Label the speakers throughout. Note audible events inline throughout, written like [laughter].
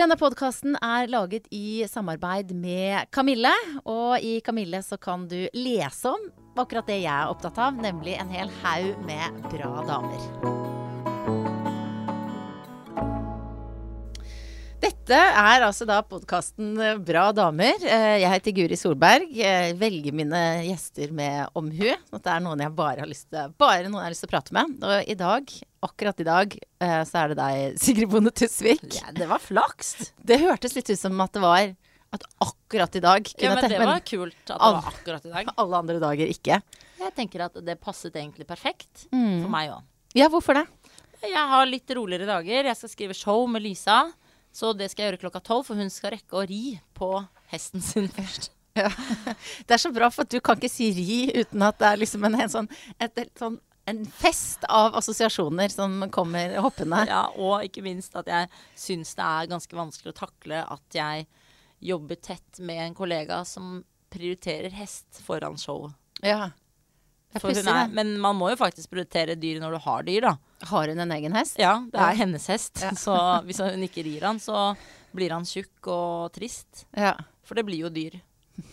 Speaker 1: Denne podkasten er laget i samarbeid med Kamille. Og i Kamille så kan du lese om akkurat det jeg er opptatt av, nemlig en hel haug med bra damer. Dette er altså da podkasten Bra damer. Eh, Jeg heter Guri Solberg. Jeg velger mine gjester med omhu. det er noen jeg bare har lyst til, bare noen jeg har lyst til å prate med. Og i dag, akkurat i dag, eh, så er det deg, Sigrid Bonde Tusvik.
Speaker 2: Ja, det var flaks.
Speaker 1: Det hørtes litt ut som at det var at akkurat i dag
Speaker 2: Ja, men det var kult at det
Speaker 1: All-
Speaker 2: var akkurat i dag. [laughs]
Speaker 1: alle andre dager ikke.
Speaker 2: Jeg tenker at det passet egentlig perfekt
Speaker 1: Mm.
Speaker 2: for meg òg.
Speaker 1: Ja, hvorfor det?
Speaker 2: Jeg har litt roligere dager. Jeg skal skrive show med Lisa. Så det skal jeg gjøre klokka tolv, for hun skal rekke å ri på hesten sin [laughs] først.
Speaker 1: Det er så bra, for du kan ikke si ri uten at det er liksom en, en sånn, et, et sånn en fest av assosiasjoner som kommer hoppende.
Speaker 2: Ja, og ikke minst at jeg syns det er ganske vanskelig å takle at jeg jobber tett med en kollega som prioriterer hest foran show.
Speaker 1: Ja. Er
Speaker 2: er, men man må jo faktisk prioritere dyr når du har dyr, da.
Speaker 1: Har hun en egen hest?
Speaker 2: Ja, det
Speaker 1: Ja.
Speaker 2: er hennes hest.
Speaker 1: Ja.
Speaker 2: Så hvis hun ikke rir han, så blir han tjukk og trist.
Speaker 1: Ja.
Speaker 2: For det blir jo dyr.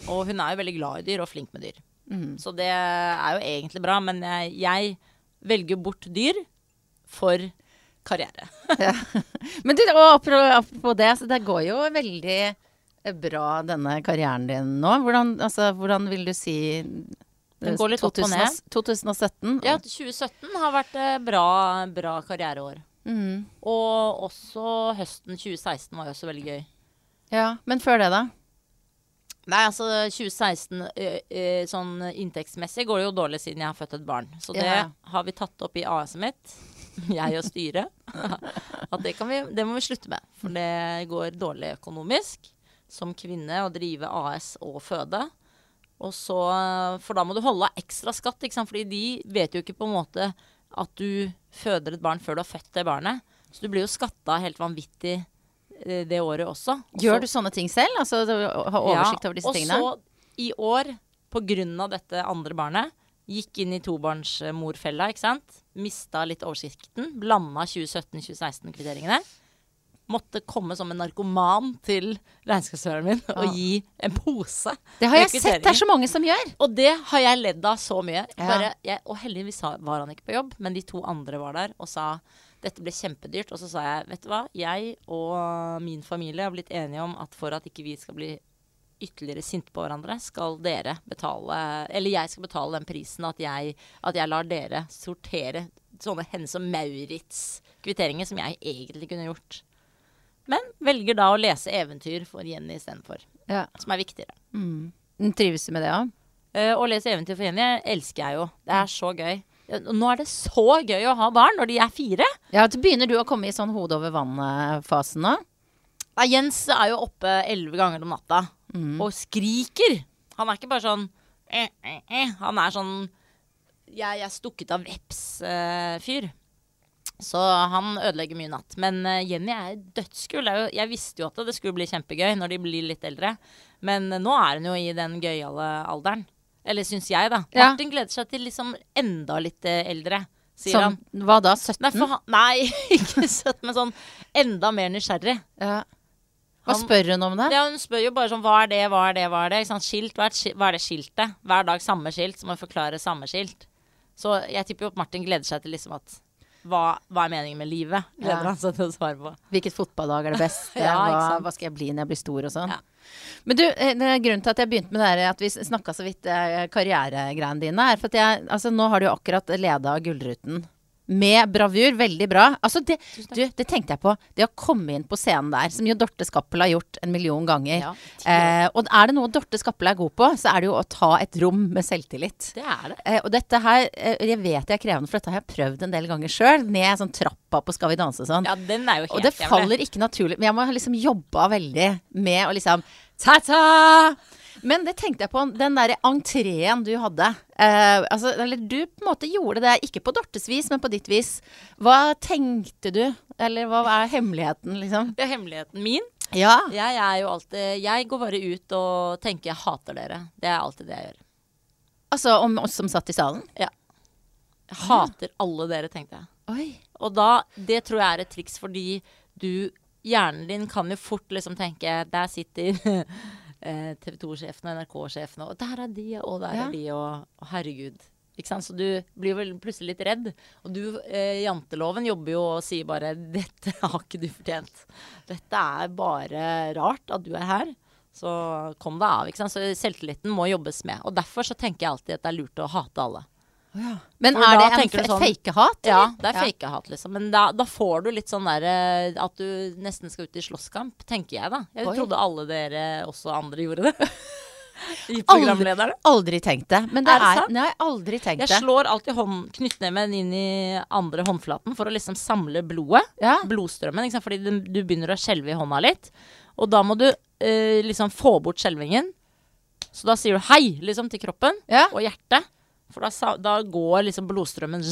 Speaker 2: Og hun er jo veldig glad i dyr og flink med dyr.
Speaker 1: Mm.
Speaker 2: Så det er jo egentlig bra, men jeg, jeg velger bort dyr for karriere. [laughs]
Speaker 1: ja. Men du, og apropos det, så det går jo veldig bra denne karrieren din nå. Hvordan, altså, hvordan vil du si
Speaker 2: Den går litt opp og ned.
Speaker 1: 2017?
Speaker 2: Ja, 2017 har vært et bra, bra karriereår.
Speaker 1: Mm.
Speaker 2: Og også høsten 2016 var jo også veldig gøy.
Speaker 1: ja. Men før det, da?
Speaker 2: Nei, altså 2016 ø, ø, sånn inntektsmessig går det jo dårlig siden jeg har født et barn. Så det
Speaker 1: Ja.
Speaker 2: har vi tatt opp i AS-et mitt, [laughs] jeg og styret. [laughs] At det, kan vi, det må vi slutte med. For det går dårlig økonomisk som kvinne å drive AS og føde. Og så, For da må du holde av ekstra skatt, ikke sant? fordi de vet jo ikke på en måte at du føder et barn før du har født det barnet. Så du blir jo skatta helt vanvittig det året også. Og
Speaker 1: Gjør du sånne ting selv? Altså ha oversikt oversikt over disse tingene?
Speaker 2: og så i år, på grunn av dette andre barnet, gikk inn i tobarnsmorfella, ikke sant. Mista litt oversikten. Blanda 2017-2016-kvitteringene. Måtte komme som en narkoman til regnskapsføreren min
Speaker 1: Ja.
Speaker 2: og gi en pose.
Speaker 1: Det har jeg sett. Det er så mange som gjør.
Speaker 2: Og det har jeg ledd av så mye.
Speaker 1: Ja.
Speaker 2: Bare, jeg, og heldigvis var han ikke på jobb, men de to andre var der og sa dette ble kjempedyrt. Og så sa jeg vet du hva, jeg og min familie har blitt enige om at for at ikke vi skal bli ytterligere sinte på hverandre, skal dere betale Eller jeg skal betale den prisen at jeg, at jeg lar dere sortere sånne Hennes og Maurits-kvitteringer som jeg egentlig kunne gjort. Men velger da å lese eventyr for Jenny istedenfor.
Speaker 1: Ja.
Speaker 2: Som er viktigere.
Speaker 1: Mm. Trives du med det òg?
Speaker 2: Eh, å lese eventyr for Jenny elsker jeg jo. Det er så gøy. Nå er det så gøy å ha barn når de er fire.
Speaker 1: Ja, så begynner du å komme i sånn hode over vann-fasen nå?
Speaker 2: Ja, Jens er jo oppe elleve ganger om natta
Speaker 1: Mm.
Speaker 2: og skriker. Han er ikke bare sånn eh, eh, eh. Han er sånn Jeg, jeg er stukket av veps-fyr. så han ødelegger mye natt. Men eh, Jenny er dødskul. Jeg visste jo at det skulle bli kjempegøy når de blir litt eldre. Men eh, nå er hun jo i den gøyale alderen. Eller syns jeg, da.
Speaker 1: Ja.
Speaker 2: Martin gleder seg til liksom enda litt eh, eldre, sier han.
Speaker 1: Hva da? 17?
Speaker 2: Nei, han, nei [laughs] ikke søtt, men sånn enda mer nysgjerrig.
Speaker 1: ja. Hva
Speaker 2: Han-
Speaker 1: spør hun om det?
Speaker 2: Ja, hun spør jo bare sånn Hva er det, hva er det, hva er det? Sant? Skilt, hva er, hva er det skiltet? Hver dag samme skilt, så må hun forklare samme skilt. Så jeg tipper jo at Martin gleder seg til liksom at hva, hva er meningen med livet? Gleder han seg til å svare på.
Speaker 1: Hvilket fotballag er det beste? [laughs]
Speaker 2: Ja,
Speaker 1: hva, hva skal jeg bli når jeg blir stor og sånn?
Speaker 2: Ja.
Speaker 1: Men du, eh, det grunnen til at jeg begynte med det her, at vi snakka så vidt eh, karrieregreiene dine, er for at jeg Altså, nå har du jo akkurat leda Gullruten. Med bravur. Veldig bra. Altså, det, du, det tenkte jeg på. Det å komme inn på scenen der, som jo Dorte Skappel har gjort en million ganger.
Speaker 2: Ja,
Speaker 1: eh, og er det noe Dorte Skappel er god på, så er det jo å ta et rom med selvtillit.
Speaker 2: Det er det.
Speaker 1: Eh, og dette her, eh, jeg vet jeg er krevende, for dette har jeg prøvd en del ganger sjøl. Ned sånn trappa på Skal vi danse sånn.
Speaker 2: Ja, den er jo helt
Speaker 1: Og det faller ikke naturlig. Men jeg må liksom jobba veldig med å liksom Ta-ta! Men det tenkte jeg på, den derre entreen du hadde. Eh, altså, eller du på en måte gjorde det, ikke på Dortes vis, men på ditt vis. Hva tenkte du? Eller hva er hemmeligheten, liksom?
Speaker 2: Det er hemmeligheten min.
Speaker 1: Ja.
Speaker 2: Jeg er jo alltid Jeg går bare ut og tenker 'jeg hater dere'. Det er alltid det jeg gjør.
Speaker 1: Altså om oss som satt i salen? Ja.
Speaker 2: Jeg hater alle dere, tenkte jeg.
Speaker 1: Oi.
Speaker 2: Og da, det tror jeg er et triks fordi du hjernen din kan jo fort liksom tenke Der sitter eh, TV 2-sjefen og NRK-sjefen, og der er de, og der
Speaker 1: Ja.
Speaker 2: er de, og, og herregud. Ikke sant? Så du blir vel plutselig litt redd. Og du, eh, janteloven jobber jo og sier bare [laughs] 'Dette har ikke du fortjent'. Dette er bare rart at du er her. Så kom deg av. ikke sant? Så selvtilliten må jobbes med. Og derfor så tenker jeg alltid at det er lurt å hate alle.
Speaker 1: Men er det en,
Speaker 2: sånn,
Speaker 1: fake-hat?
Speaker 2: Ja, det er fakehat, liksom. Men da, da får du litt sånn derre at du nesten skal ut i slåsskamp, tenker jeg, da. Jeg
Speaker 1: Oi.
Speaker 2: trodde alle dere, også andre, gjorde det. [laughs] I programlederne.
Speaker 1: Aldri tenkt det. Men det
Speaker 2: Er det
Speaker 1: er? Nei, aldri tenkt
Speaker 2: Jeg slår alltid hånd, knyttneven inn i andre håndflaten for å liksom samle blodet.
Speaker 1: Ja.
Speaker 2: Blodstrømmen. Ikke sant? Fordi du, du begynner å skjelve i hånda litt. Og da må du eh, liksom få bort skjelvingen. Så da sier du hei liksom til kroppen
Speaker 1: Ja.
Speaker 2: og hjertet. For da, da går liksom blodstrømmen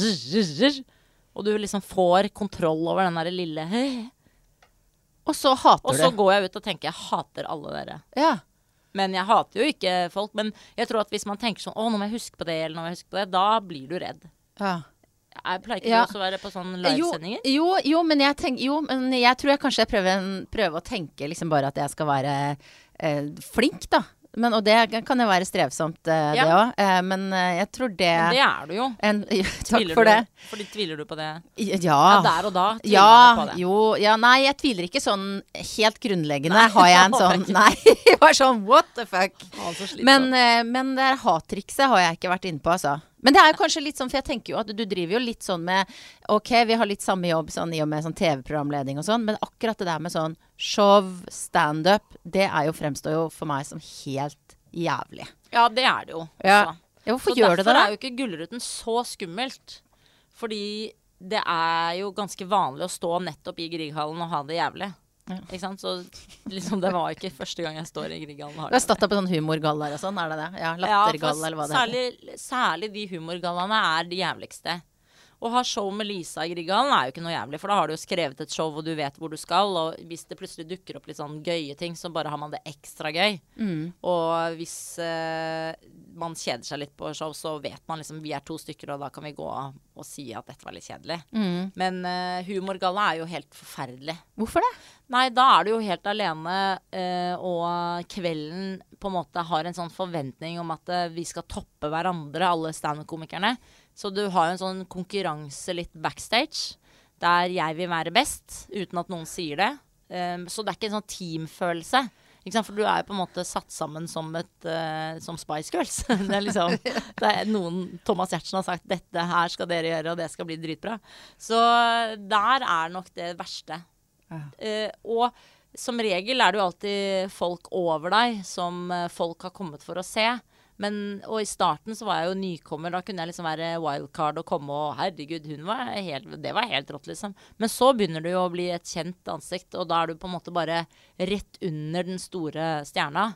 Speaker 2: Og du liksom får kontroll over den der lille [laughs]
Speaker 1: Og så hater du
Speaker 2: Og
Speaker 1: så
Speaker 2: går jeg ut og tenker jeg hater alle dere.
Speaker 1: Ja.
Speaker 2: Men jeg hater jo ikke folk. Men jeg tror at hvis man tenker sånn Å, nå må jeg huske på det, eller nå må jeg huske på det, da blir du redd.
Speaker 1: ja.
Speaker 2: Jeg pleier ikke
Speaker 1: Ja.
Speaker 2: også å være på sånne
Speaker 1: Jo,
Speaker 2: livesendinger?
Speaker 1: jo, jo, men jeg tenk, jo, men jeg tror jeg kanskje jeg prøver, prøver å tenke liksom bare at jeg skal være eh, flink, da. Men, og det kan jo være strevsomt, eh, det
Speaker 2: Ja.
Speaker 1: òg. Eh, men eh, jeg tror det,
Speaker 2: Men det er du jo.
Speaker 1: en, [laughs] Takk for
Speaker 2: du,
Speaker 1: det.
Speaker 2: Fordi tviler du på det?
Speaker 1: Ja.
Speaker 2: Ja, der og da
Speaker 1: Ja,
Speaker 2: du på det.
Speaker 1: jo, ja, nei, jeg tviler ikke sånn helt grunnleggende. Har jeg en [laughs]
Speaker 2: sånn
Speaker 1: sånn
Speaker 2: jeg
Speaker 1: Nei, bare sånn what the fuck. Men, men det her hattrikset har jeg ikke vært inne på, altså. Men det er jo kanskje litt sånn, for jeg tenker jo at du driver jo litt sånn med Ok, vi har litt samme jobb sånn, i og med sånn TV-programleding og sånn, men akkurat det der med sånn show, standup, det er jo fremstår jo for meg som helt jævlig.
Speaker 2: ja, det er det jo.
Speaker 1: Ja. Ja, hvorfor
Speaker 2: Så
Speaker 1: gjør du det,
Speaker 2: derfor er jo ikke Gullruten så skummelt. Fordi det er jo ganske vanlig å stå nettopp i Grieghallen og ha det jævlig.
Speaker 1: Ja.
Speaker 2: Ikke sant? Så liksom, det var ikke første gang jeg står i Grieghallen
Speaker 1: Du har stått der på sånn humorgallaer og sånn, er det det? Ja, Lattergalla, eller hva det heter.
Speaker 2: særlig, særlig de humorgallaene er de jævligste. Å ha show med Lisa i Grieghallen er jo ikke noe jævlig, for da har du jo skrevet et show og du vet hvor du skal, og hvis det plutselig dukker opp litt sånn gøye ting, så bare har man det ekstra gøy.
Speaker 1: Mm.
Speaker 2: Og hvis eh, man kjeder seg litt på show, så vet man liksom vi er to stykker, og da kan vi gå og si at dette var litt kjedelig.
Speaker 1: Mm.
Speaker 2: Men eh, humorgalla er jo helt forferdelig.
Speaker 1: Hvorfor det?
Speaker 2: Nei, da er du jo helt alene, eh, og kvelden på en måte har en sånn forventning om at eh, vi skal toppe hverandre, alle standup-komikerne. Så du har jo en sånn konkurranse litt backstage, der jeg vil være best, uten at noen sier det. Eh, så det er ikke en sånn teamfølelse. For du er jo på en måte satt sammen som, et, uh, som Spice Girls. [laughs] det er liksom [laughs] det er noen Thomas Giertsen har sagt 'dette her skal dere gjøre, og det skal bli dritbra'. Så der er nok det verste.
Speaker 1: Ja.
Speaker 2: Eh, og som regel er det jo alltid folk over deg som eh, folk har kommet for å se. Men, og i starten så var jeg jo nykommer. Da kunne jeg liksom være wildcard og komme og Herregud, hun var helt, det var helt rått, liksom. Men så begynner du jo å bli et kjent ansikt, og da er du på en måte bare rett under den store stjerna.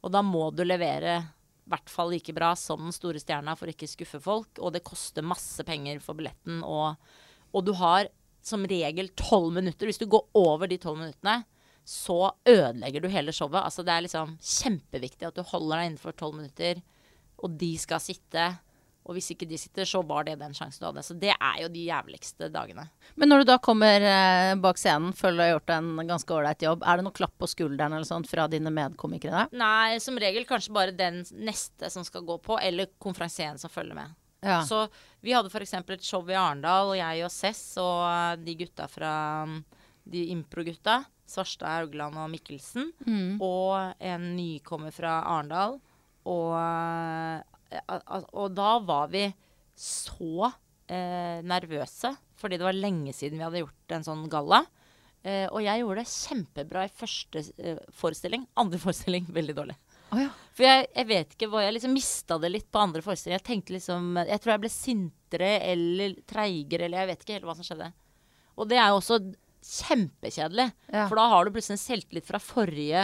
Speaker 2: Og da må du levere i hvert fall like bra som den store stjerna for ikke skuffe folk. Og det koster masse penger for billetten, og, og du har som regel tolv minutter. Hvis du går over de tolv minuttene, så ødelegger du hele showet. Altså Det er liksom kjempeviktig at du holder deg innenfor tolv minutter, og de skal sitte. Og hvis ikke de sitter, så var det den sjansen du hadde. Så det er jo de jævligste dagene.
Speaker 1: Men når du da kommer eh, bak scenen, føler du har gjort en ganske ålreit jobb, er det noe klapp på skulderen eller sånt fra dine medkomikere?
Speaker 2: Nei, som regel kanskje bare den neste som skal gå på, eller konferansieren som følger med.
Speaker 1: Ja.
Speaker 2: Så vi hadde f.eks. et show i Arendal, og jeg og Cess og eh, de gutta fra mm, de impro-gutta, Svarstad, Haugland og Mikkelsen,
Speaker 1: Mm.
Speaker 2: og en nykommer fra Arendal. Og, eh, og da var vi så eh, nervøse, fordi det var lenge siden vi hadde gjort en sånn galla. Eh, og jeg gjorde det kjempebra i første eh, forestilling. Andre [laughs] forestilling veldig dårlig.
Speaker 1: Å ja.
Speaker 2: For jeg, jeg vet ikke hva Jeg liksom mista det litt på andre forestillinger. Jeg tenkte liksom Jeg tror jeg ble sintere eller treigere, eller jeg vet ikke helt hva som skjedde. Og det er jo også kjempekjedelig.
Speaker 1: Ja.
Speaker 2: For da har du plutselig en selvtillit fra forrige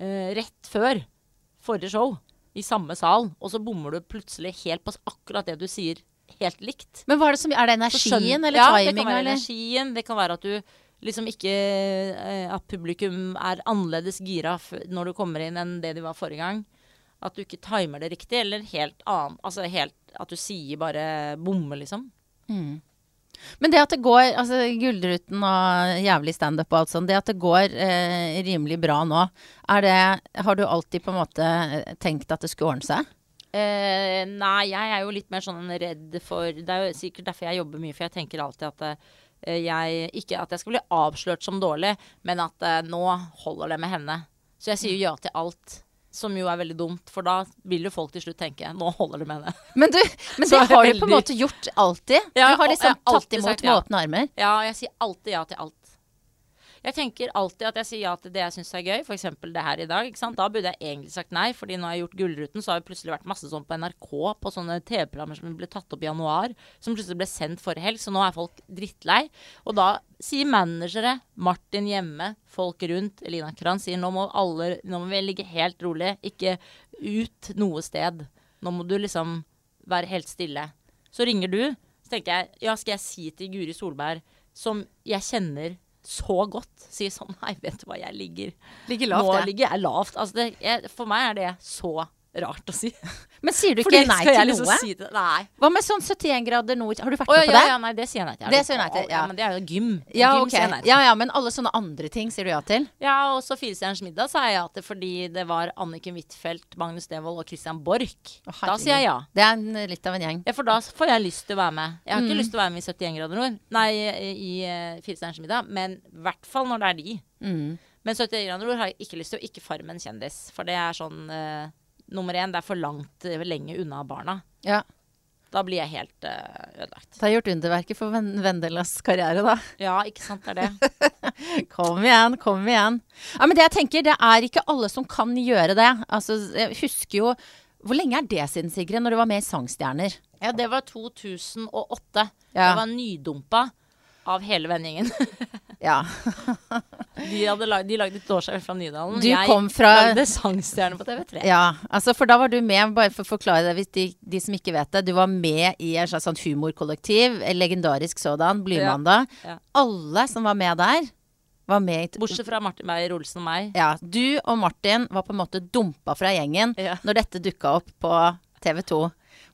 Speaker 2: eh, Rett før forrige show. I samme sal. Og så bommer du plutselig helt på akkurat det du sier, helt likt.
Speaker 1: Men hva er det som Er det energien eller
Speaker 2: ja, det kan være
Speaker 1: eller?
Speaker 2: energien. Det kan være at du liksom ikke eh, At publikum er annerledes gira når du kommer inn enn det de var forrige gang. At du ikke timer det riktig, eller helt annet Altså helt At du sier bare bomme, liksom.
Speaker 1: Mm. Men det at det går, altså Gullruten og jævlig standup og alt sånt, det at det går eh, rimelig bra nå, er det Har du alltid på en måte eh, tenkt at det skulle ordne seg?
Speaker 2: Eh, nei, jeg er jo litt mer sånn redd for Det er jo sikkert derfor jeg jobber mye, for jeg tenker alltid at eh, jeg Ikke at jeg skal bli avslørt som dårlig, men at eh, nå holder det med henne. Så jeg sier jo ja til alt. Som jo er veldig dumt, for da vil jo folk til slutt tenke nå holder det med henne.
Speaker 1: Men, du, men det har du på en måte gjort alltid.
Speaker 2: Ja,
Speaker 1: du har liksom tatt imot
Speaker 2: sagt ja.
Speaker 1: med åpne armer.
Speaker 2: Ja, jeg sier alltid ja til alt. Jeg tenker alltid at jeg sier ja til det jeg syns er gøy, f.eks. det her i dag. ikke sant? Da burde jeg egentlig sagt nei, fordi når jeg har gjort Gullruten, så har det plutselig vært masse sånn på NRK, på sånne TV-programmer som ble tatt opp i januar, som plutselig ble sendt forrige helg, så nå er folk drittlei. Og da sier managere, Martin hjemme, folk rundt, Elina Kran sier nå må alle, nå må vi ligge helt rolig, ikke ut noe sted. Nå må du liksom være helt stille. Så ringer du, så tenker jeg, ja, skal jeg si til Guri Solberg, som jeg kjenner så godt, si sånn, [laughs] nei, vet du hva, jeg ligger,
Speaker 1: Ligger
Speaker 2: nå
Speaker 1: lavt, ja.
Speaker 2: ligger jeg lavt. Altså, det, jeg, for meg er det så rart å si. [laughs]
Speaker 1: Men sier du ikke nei til
Speaker 2: liksom
Speaker 1: noe?
Speaker 2: Si det? Nei.
Speaker 1: Hva med sånn 71 grader nord? Har du vært
Speaker 2: med
Speaker 1: med
Speaker 2: ja,
Speaker 1: på det?
Speaker 2: ja, nei, det sier jeg nei til.
Speaker 1: Det sier jeg nei til, ja.
Speaker 2: Men det er jo gym.
Speaker 1: Ja,
Speaker 2: gym okay. nei til.
Speaker 1: Ja, ja, men alle sånne andre ting sier du ja til?
Speaker 2: Ja, og så Firestjerners middag sa jeg ja til fordi det var Anniken Huitfeldt, Magnus Devold og Christian Borch. Da sier jeg ja.
Speaker 1: Det er en, litt av en gjeng.
Speaker 2: Ja, for da får jeg lyst til å være med. Jeg har ikke
Speaker 1: Mm.
Speaker 2: lyst til å være med i 71 grader nord. Nei, i, i uh, Firestjerners middag. Men i hvert fall når det er de.
Speaker 1: Mm.
Speaker 2: Men 71 grader nord har jeg ikke lyst til, og ikke Farmen kjendis. For det er sånn eh, Nummer én, det er for langt eh, lenge unna barna.
Speaker 1: Ja.
Speaker 2: Da blir jeg helt uh, ødelagt.
Speaker 1: Det har gjort underverket for Vendelas karriere, da.
Speaker 2: Ja, ikke sant, det er det. [laughs]
Speaker 1: Kom igjen, kom igjen. Ja, men det jeg tenker, det er ikke alle som kan gjøre det. Altså, jeg husker jo Hvor lenge er det siden, Sigrid, når du var med i Sangstjerner?
Speaker 2: Ja, det var 2008.
Speaker 1: Ja.
Speaker 2: Jeg var nydumpa av hele vennegjengen. [laughs]
Speaker 1: Ja. [laughs]
Speaker 2: De, lag, de lagde Dårskjell fra Nydalen.
Speaker 1: Du
Speaker 2: jeg
Speaker 1: kom fra
Speaker 2: lagde Sangstjerne på TV3.
Speaker 1: Ja, altså for da var du med, bare for å forklare det hvis de, de som ikke vet det, du var med i en slags sånn humorkollektiv, en legendarisk sådan, Blymandag.
Speaker 2: Ja.
Speaker 1: Alle som var med der, var med
Speaker 2: Bortsett fra Martin Beyer-Olsen og meg.
Speaker 1: Ja, du og Martin var på en måte dumpa fra gjengen
Speaker 2: Ja.
Speaker 1: når dette dukka opp på TV 2.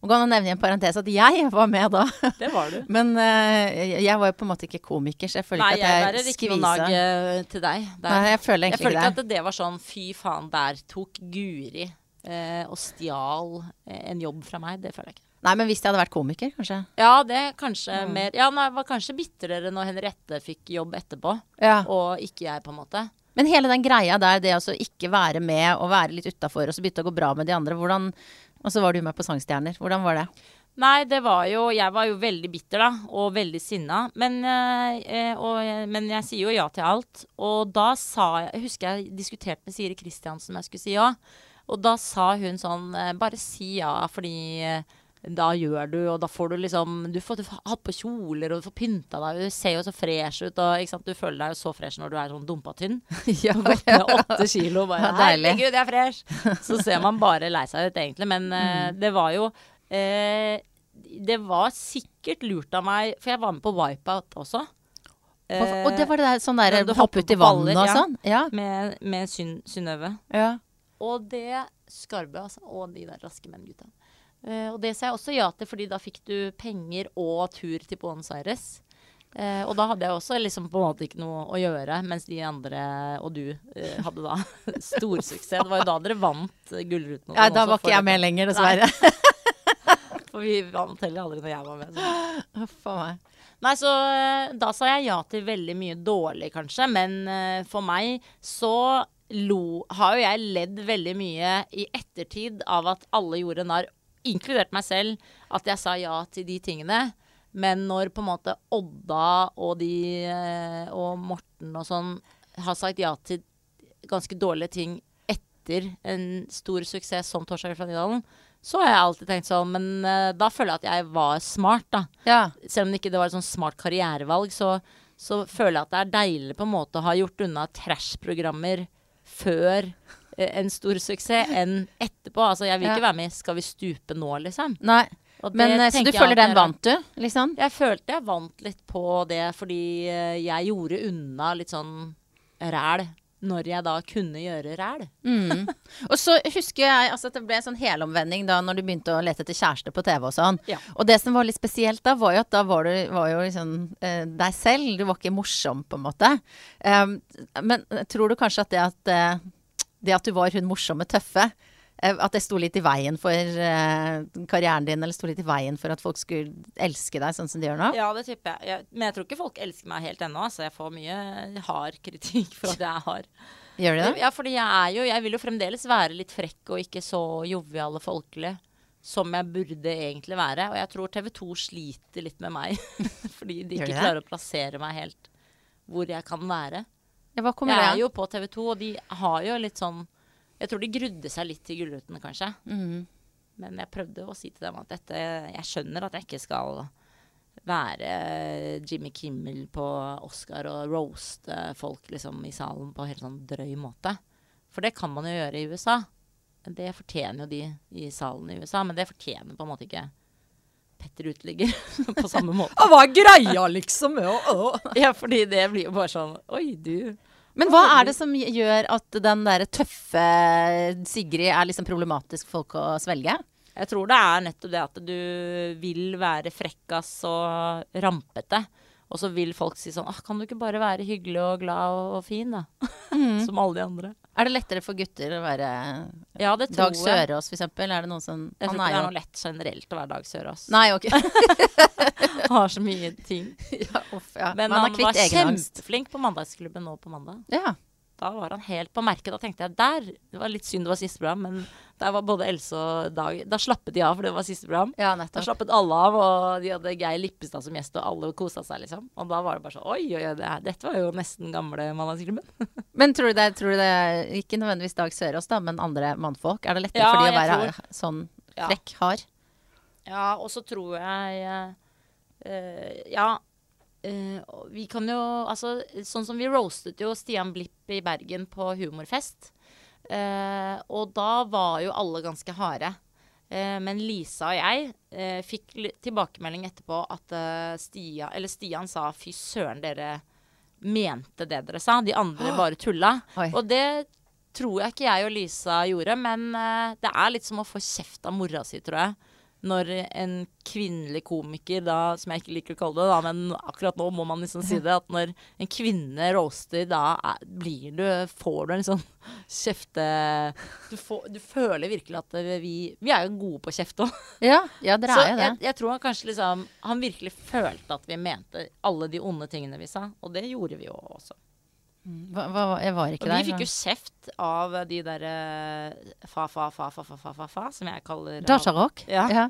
Speaker 1: Må kan jeg nevne i en parentes at jeg var med da. [laughs]
Speaker 2: Det var du.
Speaker 1: Men uh, jeg var jo på en måte ikke komiker, så jeg føler
Speaker 2: Nei,
Speaker 1: ikke
Speaker 2: jeg
Speaker 1: skvisa.
Speaker 2: Nei,
Speaker 1: jeg
Speaker 2: ikke noe nag eh, til deg. Der.
Speaker 1: Nei, jeg føler egentlig Jeg
Speaker 2: føler
Speaker 1: ikke det.
Speaker 2: at det var sånn fy faen, der tok Guri uh, og stjal en jobb fra meg. Det føler jeg ikke.
Speaker 1: Nei, men hvis jeg hadde vært komiker, kanskje.
Speaker 2: Ja, det kanskje
Speaker 1: Mm.
Speaker 2: mer Ja, nei, var kanskje bitrere når Henriette fikk jobb etterpå,
Speaker 1: Ja.
Speaker 2: og ikke jeg, på en måte.
Speaker 1: Men hele den greia der, det å ikke være med og være litt utafor og så begynte å gå bra med de andre, hvordan Og så var du med på Sangstjerner. Hvordan var det?
Speaker 2: Nei, det var jo Jeg var jo veldig bitter, da, og veldig sinna. Men, eh, eh, og, men jeg sier jo ja til alt. Og da sa Jeg husker jeg diskuterte med Siri Kristiansen om jeg skulle si ja. Og da sa hun sånn eh, Bare si ja, fordi eh, da gjør du, og da får du liksom Du får hatt på kjoler, og du får pynta deg, og du ser jo så fresh ut, og du føler deg jo så fresh når du er sånn dumpa tynn. [laughs]
Speaker 1: ja,
Speaker 2: Gått ned åtte kilo, bare
Speaker 1: Ja.
Speaker 2: Herregud, jeg er fresh! [laughs] Så ser man bare lei seg ut, egentlig. Men
Speaker 1: Mm.
Speaker 2: det var jo uh, Det var sikkert lurt av meg, for jeg var med på Wipeout også.
Speaker 1: og, og det var det der sånn der
Speaker 2: du
Speaker 1: hoppe ut i vannet og
Speaker 2: ja.
Speaker 1: sånn? Ja.
Speaker 2: med, med Synnøve.
Speaker 1: ja.
Speaker 2: Og det Skarbe, altså. Og de der raske menn-gutta. Eh, og det sa jeg også ja til, fordi da fikk du penger og tur til Buenos Aires. Uh, og da hadde jeg også liksom på en måte ikke noe å gjøre, mens de andre og du uh, hadde da [laughs] storsuksess. Det var jo da dere vant Gullruten.
Speaker 1: ja da var ikke jeg med lenger, dessverre. [laughs]
Speaker 2: For vi vant heller aldri når jeg var med. Så.
Speaker 1: Huff meg.
Speaker 2: Nei, så da sa jeg ja til veldig mye dårlig, kanskje. Men uh, for meg så lo Har jo jeg ledd veldig mye i ettertid av at alle gjorde narr, inkludert meg selv, at jeg sa ja til de tingene. Men når på en måte Odda og de eh, og Morten og sånn har sagt ja til ganske dårlige ting etter en stor suksess som Torsdag fra Nydalen, så har jeg alltid tenkt sånn Men eh, da føler jeg at jeg var smart, da
Speaker 1: Ja.
Speaker 2: selv om det ikke var et sånn smart karrierevalg, så, så føler jeg at det er deilig på en måte å ha gjort unna trash-programmer før en stor suksess enn etterpå. Altså, jeg vil ikke være med i Skal vi stupe nå, liksom.
Speaker 1: Nei. Men eh, så du føler den vant du, liksom?
Speaker 2: Jeg følte jeg vant litt på det, fordi eh, jeg gjorde unna litt sånn ræl når jeg da kunne gjøre ræl.
Speaker 1: Mm. Og så husker jeg altså, at det ble en sånn helomvending da når du begynte å lete etter kjæreste på TV og sånn.
Speaker 2: Ja.
Speaker 1: Og det som var litt spesielt da, var jo at da var du var jo liksom eh, deg selv. Du var ikke morsom, på en måte. Um, men tror du kanskje at det at, eh, det at du var hun morsomme, tøffe, eh, at det sto litt i veien for eh, karrieren din, eller sto litt i veien for at folk skulle elske deg sånn som de gjør nå?
Speaker 2: Ja, det tipper jeg. Men jeg tror ikke folk elsker meg helt ennå. Altså, jeg får mye hard kritikk for at jeg er hard. [laughs]
Speaker 1: Gjør de det?
Speaker 2: Ja, fordi jeg er jo Jeg vil jo fremdeles være litt frekk og ikke så jovial og folkelig som jeg burde egentlig være. Og jeg tror TV 2 sliter litt med meg. [laughs] fordi de ikke klarer å plassere meg helt hvor jeg kan være.
Speaker 1: Ja, det
Speaker 2: er jo på TV 2, og de har jo litt sånn Jeg tror de grudde seg litt til Gullruten, kanskje.
Speaker 1: Mhm.
Speaker 2: Men jeg prøvde å si til dem at dette Jeg skjønner at jeg ikke skal være Jimmy Kimmel på Oscar og roaste folk liksom i salen på en helt sånn drøy måte. For det kan man jo gjøre i USA. Det fortjener jo de i salen i USA, men det fortjener på en måte ikke Petter Uteligger [laughs] på samme måte.
Speaker 1: Hva er greia, liksom?
Speaker 2: Ja, fordi det blir jo bare sånn Oi, du.
Speaker 1: Men hva er det som gjør at den der tøffe Sigrid er liksom problematisk for folk å svelge?
Speaker 2: Jeg tror det er nettopp det at du vil være frekkas og rampete. Og så vil folk si sånn ah, Kan du ikke bare være hyggelig og glad og, og fin, da? [laughs] Som alle de andre.
Speaker 1: Er det lettere for gutter å være
Speaker 2: Ja, det tror
Speaker 1: Dag. Sørås, eksempel? Er det noen som
Speaker 2: Jeg tror
Speaker 1: Han
Speaker 2: ikke det
Speaker 1: er
Speaker 2: noe lett generelt å være Dag Sørås.
Speaker 1: Nei, ok. [laughs]
Speaker 2: Har så mye ting. [laughs]
Speaker 1: ja, off, ja.
Speaker 2: Men
Speaker 1: Man er
Speaker 2: han var kjempeflink på Mandagsklubben nå på mandag.
Speaker 1: Ja.
Speaker 2: Da var han helt på merket. Da tenkte jeg der Det var litt synd det var siste program, men der var både Else og Dag Da slappet de av, for det var siste program.
Speaker 1: ja,
Speaker 2: Da slappet alle av, og de hadde Geir Lippestad som gjest, og alle kosa seg, liksom. Og da var det bare sånn Oi, oi, oi, det dette var jo nesten gamle Mandagsklubben. [laughs]
Speaker 1: Men tror du, det, tror du det Ikke nødvendigvis Dag Sørås, da, men andre mannfolk. Er det lettere
Speaker 2: Ja,
Speaker 1: for de å
Speaker 2: være
Speaker 1: være sånn
Speaker 2: Ja.
Speaker 1: frekk, hard?
Speaker 2: Ja, og så tror jeg eh, Ja. Og vi kan jo Altså, sånn som vi roastet jo Stian Blipp i Bergen på humorfest. Uh, og da var jo alle ganske harde. Uh, men Lisa og jeg fikk tilbakemelding etterpå at eh, Stian, eller Stian sa 'fy søren, dere mente det dere sa'. De andre [gasps] bare tulla.
Speaker 1: Oi.
Speaker 2: Og det tror jeg ikke jeg og Lisa gjorde, men det er litt som å få kjeft av mora si, tror jeg. Når en kvinnelig komiker, da, som jeg ikke liker å kalle det, da, men akkurat nå må man liksom si det, at når en kvinne roaster, da er, blir du Får du en sånn kjefte... Du, får, du føler virkelig at vi Vi er jo gode på å kjefte òg.
Speaker 1: Ja, ja dere er jo det.
Speaker 2: jeg, jeg tror han kanskje liksom Han virkelig følte at vi mente alle de onde tingene vi sa, og det gjorde vi jo også.
Speaker 1: Hva, hva, jeg var ikke
Speaker 2: og
Speaker 1: der.
Speaker 2: Vi fikk jo kjeft av de derre eh, fa-fa-fa-fa-fa-fa-fa som jeg kaller
Speaker 1: Datarock
Speaker 2: Ja.
Speaker 1: ja.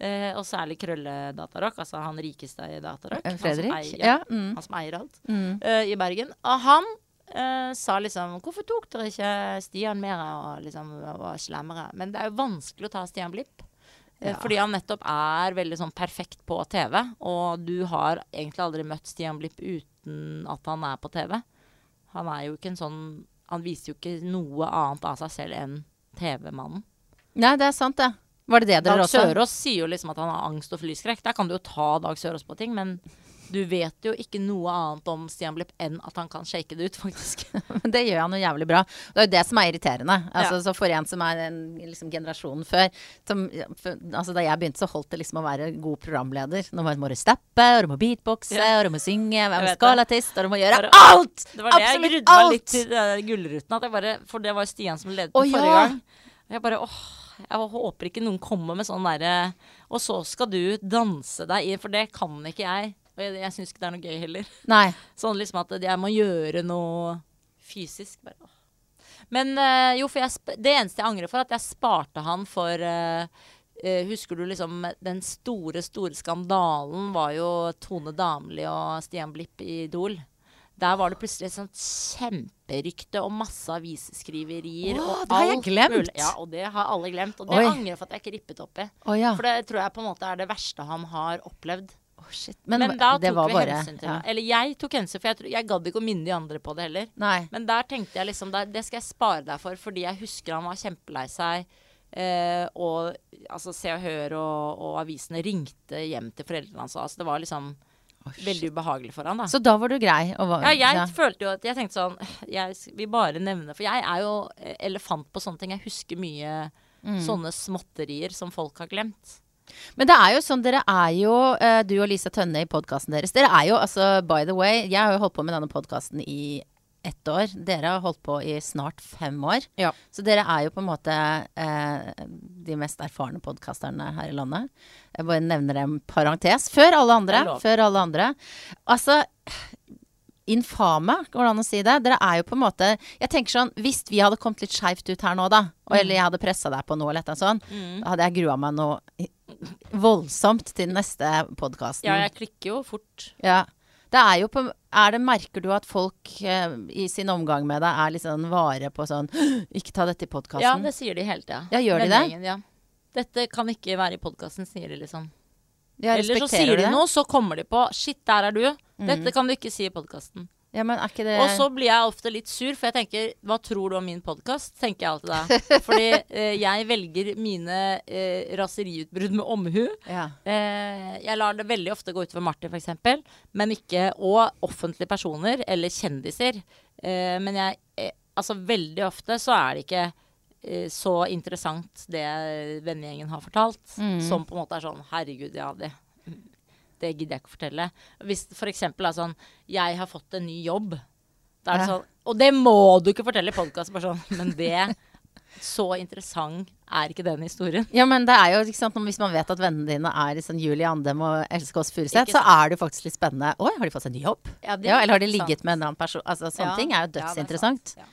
Speaker 2: Eh, og særlig krølledatarock, altså han rikeste i datarock.
Speaker 1: Fredrik?
Speaker 2: Han som eier,
Speaker 1: ja. mm.
Speaker 2: han som eier alt
Speaker 1: mm.
Speaker 2: eh, i Bergen. Og han eh, sa liksom 'Hvorfor tok dere ikke Stian mer og liksom var slemmere?' Men det er jo vanskelig å ta Stian Blipp. Eh,
Speaker 1: ja.
Speaker 2: Fordi han nettopp er veldig sånn perfekt på TV. Og du har egentlig aldri møtt Stian Blipp uten at han er på TV. Han er jo ikke en sånn Han viser jo ikke noe annet av seg selv enn TV-mannen.
Speaker 1: Nei, det er sant, det. Var det det dere
Speaker 2: Dag
Speaker 1: også
Speaker 2: Sørås sier jo liksom at han har angst og flyskrekk. Der kan du jo ta Dag Sørås på ting, men du vet jo ikke noe annet om Stian Blipp enn at han kan shake det ut, faktisk. [laughs]
Speaker 1: Men det gjør han jo jævlig bra. Det er jo det som er irriterende. Altså,
Speaker 2: Ja.
Speaker 1: Så for en som er en liksom, generasjonen før som, for, altså, Da jeg begynte, så holdt det liksom å være god programleder. Nå må du steppe, og du må beatboxe,
Speaker 2: Ja.
Speaker 1: og du må synge,
Speaker 2: Jeg vet det.
Speaker 1: og du må gjøre alt!
Speaker 2: Det var det jeg grudde meg litt til uh, Gullruten. Bare, for det var Stian som ledet den forrige
Speaker 1: ja.
Speaker 2: gang. Jeg bare åh, jeg håper ikke noen kommer med sånn derre Og så skal du danse deg inn, for det kan ikke jeg. Og jeg, jeg syns ikke det er noe gøy heller.
Speaker 1: Nei. [laughs]
Speaker 2: Sånn liksom at jeg må gjøre noe fysisk. Bare. Men eh, jo, for jeg, det eneste jeg angrer for, er at jeg sparte han for eh, Husker du liksom den store, store skandalen var jo Tone Damli og Stian Blipp i Idol. Der var det plutselig et sånt kjemperykte og masse avisskriverier. Og
Speaker 1: det har jeg glemt.
Speaker 2: mulig. Ja, og det har alle glemt. Og det
Speaker 1: Oi.
Speaker 2: angrer jeg for at jeg ikke rippet opp i.
Speaker 1: Oh, ja.
Speaker 2: For det tror jeg på en måte er det verste han har opplevd.
Speaker 1: Å, shit.
Speaker 2: Men,
Speaker 1: Men,
Speaker 2: da
Speaker 1: det
Speaker 2: tok
Speaker 1: var
Speaker 2: vi
Speaker 1: bare
Speaker 2: hensyn til
Speaker 1: ja.
Speaker 2: det. Eller jeg tok hensyn, for jeg, jeg gadd ikke å minne de andre på det heller.
Speaker 1: Nei.
Speaker 2: Men der tenkte jeg liksom der, Det skal jeg spare deg for, fordi jeg husker han var kjempelei seg. Eh, og altså Se og Hør og, og avisene ringte hjem til foreldrene hans. Altså, det var liksom veldig ubehagelig for han, da.
Speaker 1: Så da var du grei? Og var,
Speaker 2: Ja, jeg følte jo at Jeg tenkte sånn Jeg vil bare nevne For jeg er jo eh, elefant på sånne ting. Jeg husker mye
Speaker 1: Mm.
Speaker 2: sånne småtterier som folk har glemt.
Speaker 1: Men det er jo sånn, dere er jo, eh, du og Lisa Tønne i podkasten deres Dere er jo, altså, by the way Jeg har jo holdt på med denne podkasten i ett år. Dere har holdt på i snart fem år.
Speaker 2: Ja.
Speaker 1: Så dere er jo på en måte eh, de mest erfarne podkasterne her i landet. Jeg bare nevner en parentes. Før alle andre. Før alle andre. Altså Infame, går det an å si det? Dere er jo på en måte Jeg tenker sånn, Hvis vi hadde kommet litt skeivt ut her nå, da, og, eller jeg hadde pressa deg på noe, eller et eller annet sånt,
Speaker 2: Mm.
Speaker 1: da hadde jeg grua meg noe voldsomt til neste podkasten.
Speaker 2: Ja, jeg klikker jo fort.
Speaker 1: Ja. Det er jo på er det, Merker du at folk eh, i sin omgang med deg er litt sånn vare på sånn Ikke ta dette i podkasten.
Speaker 2: Ja, det sier de hele tida.
Speaker 1: Ja, gjør de det?
Speaker 2: Ja. Dette kan ikke være i podkasten, sier de liksom.
Speaker 1: Ja,
Speaker 2: Eller så sier de noe, så kommer de på Shit, der er du. Dette
Speaker 1: Mm.
Speaker 2: kan du ikke si i podkasten.
Speaker 1: Ja, det
Speaker 2: Og så blir jeg ofte litt sur, for jeg tenker Hva tror du om min podkast? Tenker jeg alltid da. [laughs] Fordi eh, jeg velger mine eh, raseriutbrudd med omhu.
Speaker 1: ja.
Speaker 2: Eh, jeg lar det veldig ofte gå utover Martin, f.eks. Men ikke Og offentlige personer eller kjendiser. Eh, men jeg eh, Altså, veldig ofte så er det ikke eh, så interessant det vennegjengen har fortalt,
Speaker 1: Mm.
Speaker 2: som på en måte er sånn Herregud, ja, det det gidder jeg ikke fortelle. Hvis for eksempel er sånn Jeg har fått en ny jobb. Da er det sånn Og det må du ikke fortelle i podkast, bare sånn. Men det Så interessant er ikke den historien.
Speaker 1: ja, men det er jo ikke sant, Hvis man vet at vennene dine er i sånn Julie Andem og Else Kåss Furuseth, så er det jo faktisk litt spennende. Oi, har de fått seg ny jobb?
Speaker 2: Ja,
Speaker 1: Ja,
Speaker 2: er
Speaker 1: eller har de
Speaker 2: sant.
Speaker 1: ligget med en annen person? Altså, Sånne
Speaker 2: Ja.
Speaker 1: ting er jo
Speaker 2: er
Speaker 1: dødsinteressant.
Speaker 2: Ja.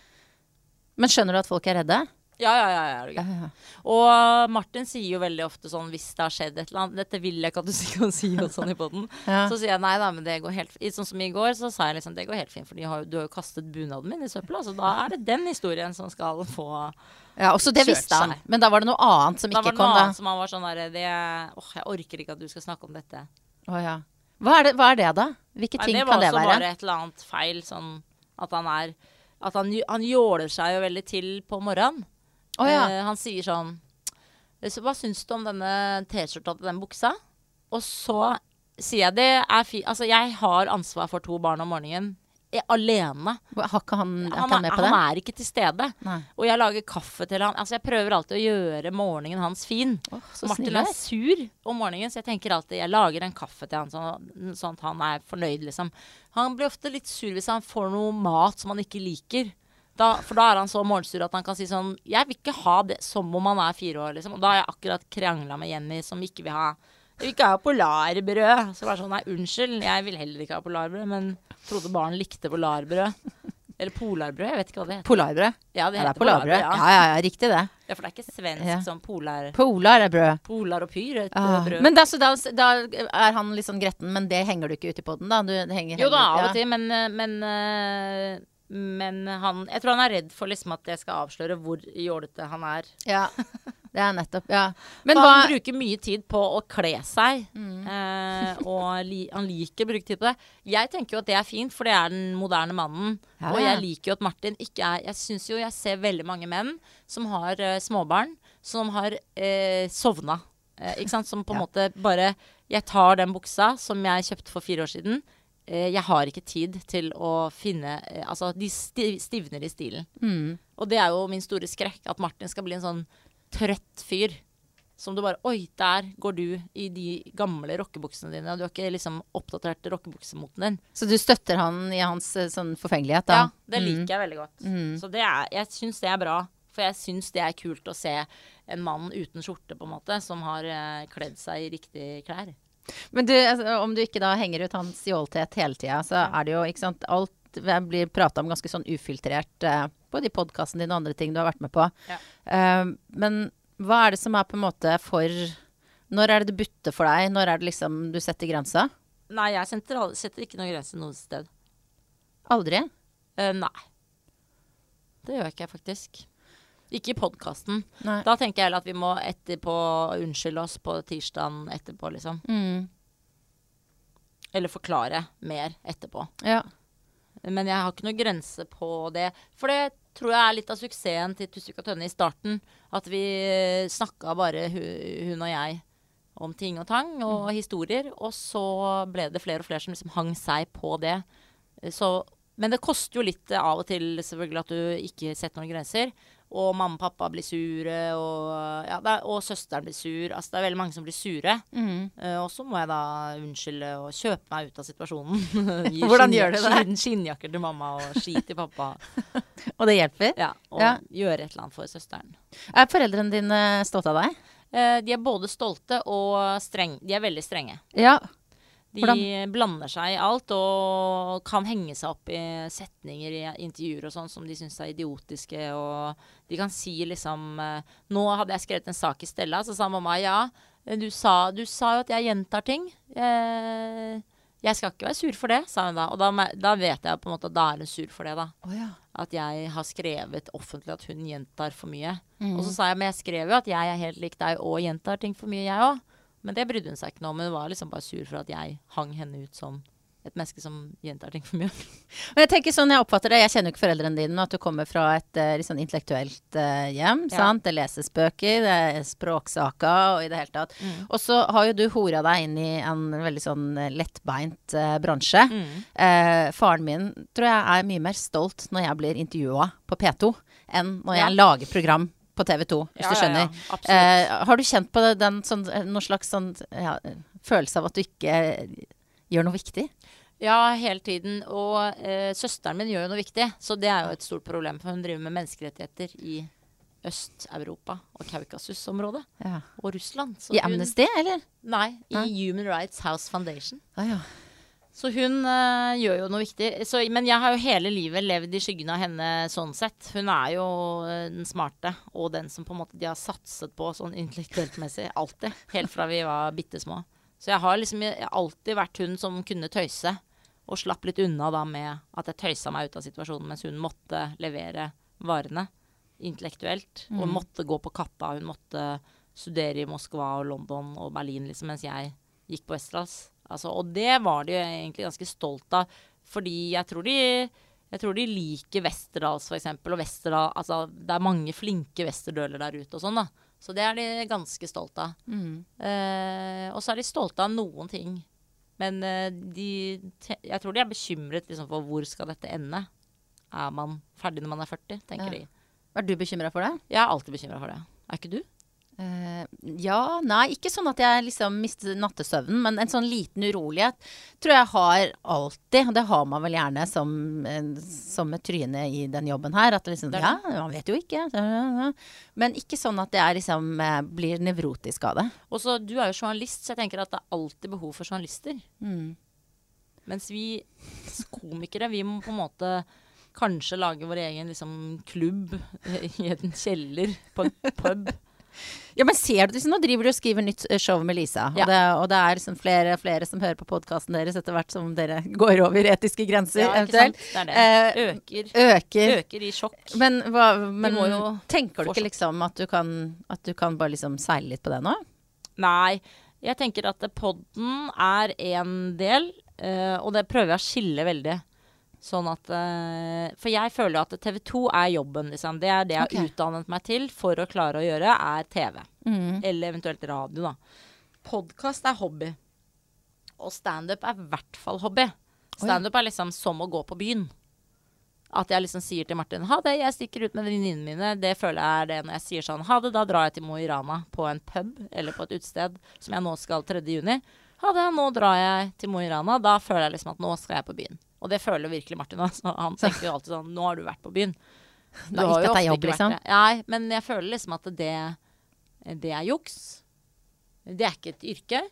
Speaker 1: Men skjønner du at folk er redde?
Speaker 2: Ja, ja, ja. ja,
Speaker 1: Ja, ja.
Speaker 2: Og Martin sier jo veldig ofte sånn hvis det har skjedd et eller annet Dette vil jeg ikke at du skal si og sånn i poden. [laughs] Så sier jeg nei da, men det går helt fint. Sånn som i går, så sa jeg liksom det går helt fint, for har, du har jo kastet bunaden min i søpla. Så da er det den historien som skal få
Speaker 1: Ja, også det visste han. Men da var det noe annet som
Speaker 2: Da var
Speaker 1: ikke
Speaker 2: det noe
Speaker 1: kom, da.
Speaker 2: annet som han var sånn der, det Åh, jeg orker ikke at du skal snakke om dette.
Speaker 1: Oh, ja. Hva er, det, hva er det, da? Hvilke
Speaker 2: Nei,
Speaker 1: ting
Speaker 2: det være?
Speaker 1: Det
Speaker 2: var
Speaker 1: også
Speaker 2: bare et eller annet feil, sånn at han er At han, han jåler seg jo veldig til på morgenen.
Speaker 1: Å ja.
Speaker 2: Eh, han sier sånn så, Hva syns du om denne T-skjorta til den buksa? Og så sier jeg det er fint Altså, jeg har ansvar for to barn om morgenen. Jeg, alene.
Speaker 1: Har ikke han, er
Speaker 2: Han,
Speaker 1: han
Speaker 2: er,
Speaker 1: med på
Speaker 2: han
Speaker 1: det?
Speaker 2: er ikke til stede.
Speaker 1: Nei.
Speaker 2: Og jeg lager kaffe til han. Altså, jeg prøver alltid å gjøre morgenen hans fin.
Speaker 1: Oh,
Speaker 2: Martin
Speaker 1: snill
Speaker 2: er sur om morgenen, så jeg tenker alltid jeg lager en kaffe til han sånn, sånn at han er fornøyd, liksom. Han blir ofte litt sur hvis han får noe mat som han ikke liker. Da, for da er han så morgensur at han kan si sånn Jeg vil ikke ha det som om han er fire år, liksom. Og da har jeg akkurat krangla med Jenny som ikke vil ha Jeg vil ikke ha polarbrød. Så bare sånn Nei, unnskyld, jeg vil heller ikke ha polarbrød, men trodde barn likte polarbrød. Eller polarbrød, jeg vet ikke hva det heter.
Speaker 1: Polarbrød.
Speaker 2: Ja, det
Speaker 1: Ja, det er polarbrød.
Speaker 2: ja.
Speaker 1: Ja, ja, ja, riktig det.
Speaker 2: ja, for det er ikke svensk
Speaker 1: Ja.
Speaker 2: sånn polar...
Speaker 1: Polar er brød.
Speaker 2: Polar og pyr, et
Speaker 1: Ah.
Speaker 2: brød.
Speaker 1: Men da, så da, da er han litt sånn gretten, men det henger du ikke uti på den, da? Du henger
Speaker 2: Jo da, av
Speaker 1: ja.
Speaker 2: og til, men, eh, men, eh, men han Jeg tror han er redd for liksom at jeg skal avsløre hvor jålete han er.
Speaker 1: Ja. [laughs] Det er nettopp, ja. Men hva
Speaker 2: han bruker mye tid på å kle seg,
Speaker 1: Mm.
Speaker 2: eh, og [laughs] li, han liker å bruke tid på det. Jeg tenker jo at det er fint, for det er den moderne mannen.
Speaker 1: Ja,
Speaker 2: Og jeg liker jo at Martin ikke er Jeg syns jo jeg ser veldig mange menn som har uh, småbarn, som har uh, sovna. Eh, ikke sant? Som på en
Speaker 1: Ja.
Speaker 2: måte bare Jeg tar den buksa som jeg kjøpte for fire år siden. Eh, jeg har ikke tid til å finne eh, Altså, de stivner i stilen.
Speaker 1: mm.
Speaker 2: Og det er jo min store skrekk, at Martin skal bli en sånn trøtt fyr. Som du bare Oi, der går du i de gamle rockebuksene dine. Og du har ikke liksom oppdatert rockebuksemoten din.
Speaker 1: Så du støtter han i hans eh, sånn forfengelighet, da?
Speaker 2: Ja, det liker jeg veldig godt.
Speaker 1: Mm.
Speaker 2: Så det er, jeg syns det er bra. For jeg syns det er kult å se en mann uten skjorte, på en måte, som har kledd seg i riktige klær.
Speaker 1: Men du, altså, om du ikke da henger ut hans jålthet hele tida, så er det jo, ikke sant Alt blir prata om ganske sånn ufiltrert, uh, både i podkasten din og andre ting du har vært med på.
Speaker 2: Ja.
Speaker 1: Uh, men hva er det som er på en måte for Når er det det butter for deg? Når er det liksom du setter grensa?
Speaker 2: Nei, jeg setter, setter ikke noen grense noe sted.
Speaker 1: Aldri?
Speaker 2: Uh, nei. Det gjør ikke jeg faktisk. Ikke i podkasten. Da tenker jeg heller at vi må etterpå unnskylde oss på tirsdagen etterpå, liksom.
Speaker 1: Mm.
Speaker 2: Eller forklare mer etterpå.
Speaker 1: Ja.
Speaker 2: Men jeg har ikke noe grense på det. For det tror jeg er litt av suksessen til Tusvik og Tønne i starten. At vi snakka bare hun og jeg. om ting og tang og historier. Og så ble det flere og flere som liksom hang seg på det. Så, men det koster jo litt eh, av og til selvfølgelig at du ikke setter noen grenser. Og mamma og pappa blir sure, og, ja, er, og søsteren blir sur. Altså det er veldig mange som blir sure.
Speaker 1: Mm.
Speaker 2: Uh, og så må jeg da unnskylde og kjøpe meg ut av situasjonen. [laughs]
Speaker 1: Hvordan gjør du det?
Speaker 2: skinn- Skinnjakker til mamma og ski til pappa. [laughs]
Speaker 1: Og det hjelper?
Speaker 2: Ja, og
Speaker 1: Ja.
Speaker 2: gjøre et eller annet for søsteren.
Speaker 1: Er foreldrene dine stolte av deg?
Speaker 2: Uh, de er både stolte og streng. De er veldig strenge.
Speaker 1: Ja.
Speaker 2: De
Speaker 1: Hvordan?
Speaker 2: blander seg i alt og kan henge seg opp i setninger i intervjuer og sånn som de syns er idiotiske. Og de kan si liksom eh, Nå hadde jeg skrevet en sak i Stella, så sa mamma ja. Du sa, du sa jo at jeg gjentar ting. Eh, jeg skal ikke være sur for det, sa hun da. Og da, da vet jeg på en måte at da er hun sur for det, da.
Speaker 1: Oh, ja.
Speaker 2: At jeg har skrevet offentlig at hun gjentar for mye.
Speaker 1: Mm.
Speaker 2: Og så sa jeg, men jeg skrev jo at jeg er helt lik deg og gjentar ting for mye, jeg òg. Men det brydde hun seg ikke om. Hun var liksom bare sur for at jeg hang henne ut som et menneske som gjentar ting for mye. [laughs]
Speaker 1: Men jeg tenker sånn jeg oppfatter det, jeg kjenner jo ikke foreldrene dine, at du kommer fra et eh, litt sånn intellektuelt uh, hjem.
Speaker 2: Ja.
Speaker 1: sant? Det leses bøker, det er språksaker og i det hele tatt.
Speaker 2: Mm.
Speaker 1: Og så har jo du hora deg inn i en veldig sånn eh, lettbeint uh, bransje.
Speaker 2: Mm.
Speaker 1: Faren min tror jeg er mye mer stolt når jeg blir intervjua på P2, enn når
Speaker 2: Ja.
Speaker 1: jeg lager program på TV 2, hvis
Speaker 2: Ja,
Speaker 1: du skjønner.
Speaker 2: ja, ja.
Speaker 1: Eh, har du kjent på den sånn, eh, noen slags sånn følelse av at du ikke gjør noe viktig?
Speaker 2: Ja, hele tiden. Og eh, søsteren min gjør jo noe viktig, så det er jo et stort problem. For hun driver med menneskerettigheter i Øst-Europa og Kaukasus-området. Og Russland. Så
Speaker 1: I Amnesty, eller?
Speaker 2: Nei, i Human Rights House Foundation.
Speaker 1: Ah, ja.
Speaker 2: Så hun øh, gjør jo noe viktig. Så, men jeg har jo hele livet levd i skyggen av henne sånn sett. Hun er jo øh, den smarte, og den som på en måte de har satset på sånn intellektuelt messig. Alltid. Helt fra vi var bitte små. Så jeg har liksom jeg har alltid vært hun som kunne tøyse. Og slapp litt unna da med at jeg tøysa meg ut av situasjonen mens hun måtte levere varene intellektuelt. Og måtte gå på kappa. Hun måtte studere i Moskva og London og Berlin liksom, mens jeg gikk på Westerdals. Altså, og det var de egentlig ganske stolt av, fordi jeg tror de jeg tror de liker Westerdals, eksempel. Og Westerdal, altså, det er mange flinke westerdøler der ute og sånn, da. Så det er de ganske stolte av.
Speaker 1: Mm.
Speaker 2: Eh, og så er de stolte av noen ting. Men eh, de, jeg tror de er bekymret liksom, for hvor skal dette ende. Er man ferdig når man er 40, tenker
Speaker 1: Ja.
Speaker 2: de.
Speaker 1: Er du bekymra for det?
Speaker 2: Jeg er alltid bekymra for det. Er ikke du?
Speaker 1: Eh, ja, nei, ikke sånn at jeg liksom mister nattesøvnen, men en sånn liten urolighet tror jeg har alltid. Og det har man vel gjerne som, eh, som et tryne i den jobben her. At det liksom, ja, man vet jo ikke. Men ikke sånn at jeg liksom eh, blir nevrotisk av det.
Speaker 2: Og så, Du er jo journalist, så jeg tenker at det er alltid behov for journalister.
Speaker 1: Mm.
Speaker 2: Mens vi komikere, vi må på en måte kanskje lage vår egen liksom, klubb i en kjeller på en pub.
Speaker 1: Ja, men ser du liksom, Nå driver du og skriver nytt eh, show med Lisa.
Speaker 2: Ja.
Speaker 1: Og, det, og det er liksom flere og flere som hører på podkasten deres etter hvert som dere [laughs] går over etiske grenser,
Speaker 2: Ja,
Speaker 1: eventuelt.
Speaker 2: Det det. Øker,
Speaker 1: Øker.
Speaker 2: øker i sjokk.
Speaker 1: Men, hva, men tenker du ikke liksom at du kan, at du kan bare liksom seile litt på det nå?
Speaker 2: Nei, jeg tenker at podden er en del, eh, og det prøver jeg å skille veldig. Sånn at eh, For jeg føler at TV 2 er jobben, liksom. Det er det jeg har utdannet meg til for å klare å gjøre, er TV.
Speaker 1: Mm.
Speaker 2: Eller eventuelt radio, da. Podkast er hobby. Og standup er i hvert fall hobby. Standup er liksom som å gå på byen. At jeg liksom sier til Martin ha det, jeg stikker ut med venninnene mine. Det føler jeg er det når jeg sier sånn ha det, da drar jeg til Mo i Rana på en pub eller på et utested som jeg nå skal 3. juni. Ha det, nå drar jeg til Mo i Rana. Da føler jeg liksom at nå skal jeg på byen. Og det føler virkelig Martin òg. Han tenker jo alltid sånn Nå har du vært på byen.
Speaker 1: Du det er
Speaker 2: ofte
Speaker 1: jobb,
Speaker 2: ikke vært
Speaker 1: liksom?
Speaker 2: det. Nei, men jeg føler liksom at det, det er juks. Det er ikke et yrke.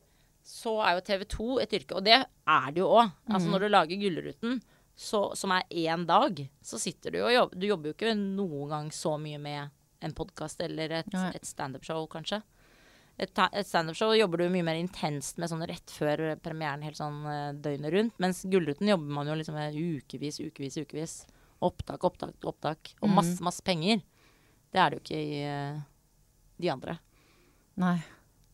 Speaker 2: Så er jo TV 2 et yrke, og det er det jo òg.
Speaker 1: Mm.
Speaker 2: Altså når du lager Gullruten, så, som er én dag, så sitter du og jobber. Du jobber jo ikke noen gang så mye med en podkast eller et, et standup-show, kanskje. Et, et standup-show jobber du mye mer intenst med sånn rett før premieren, helt sånn eh, døgnet rundt. Mens Gullruten jobber man jo liksom med ukevis, ukevis, ukevis. Opptak, opptak, opptak. Og
Speaker 1: Mhm.
Speaker 2: masse, masse penger. Det er det jo ikke i eh, de andre.
Speaker 1: Nei.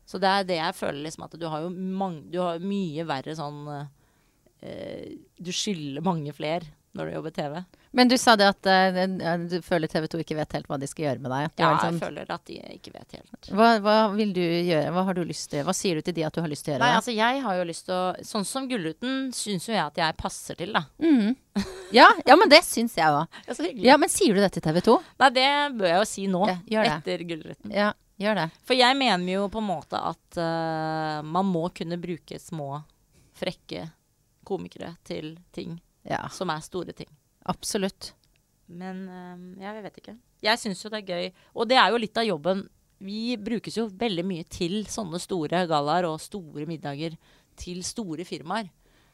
Speaker 2: Så det er det jeg føler liksom at du har jo mange, du har mye verre sånn eh, Du skylder mange flere når du jobber TV.
Speaker 1: Men du sa det at uh, du føler TV 2 ikke vet helt hva de skal gjøre med deg.
Speaker 2: Ja,
Speaker 1: liksom...
Speaker 2: jeg
Speaker 1: sånn-
Speaker 2: føler at de ikke vet helt.
Speaker 1: hva, hva vil du gjøre? Hva har du lyst til? Hva sier du til de at du har lyst til å gjøre?
Speaker 2: Nei, altså jeg har jo lyst til å Sånn som Gullruten syns jo jeg at jeg passer til, da.
Speaker 1: Mhm. ja, ja, men det syns jeg òg. Ja, men sier du det til TV 2?
Speaker 2: Nei, det bør jeg jo si nå.
Speaker 1: Ja,
Speaker 2: etter Gullruten.
Speaker 1: Ja, gjør det.
Speaker 2: For jeg mener jo på en måte at uh, man må kunne bruke små, frekke komikere til ting
Speaker 1: Ja,
Speaker 2: som er store ting.
Speaker 1: Absolutt.
Speaker 2: Men eh, ja, jeg vet ikke. Jeg syns jo det er gøy. Og det er jo litt av jobben. Vi brukes jo veldig mye til sånne store gallaer og store middager til store firmaer.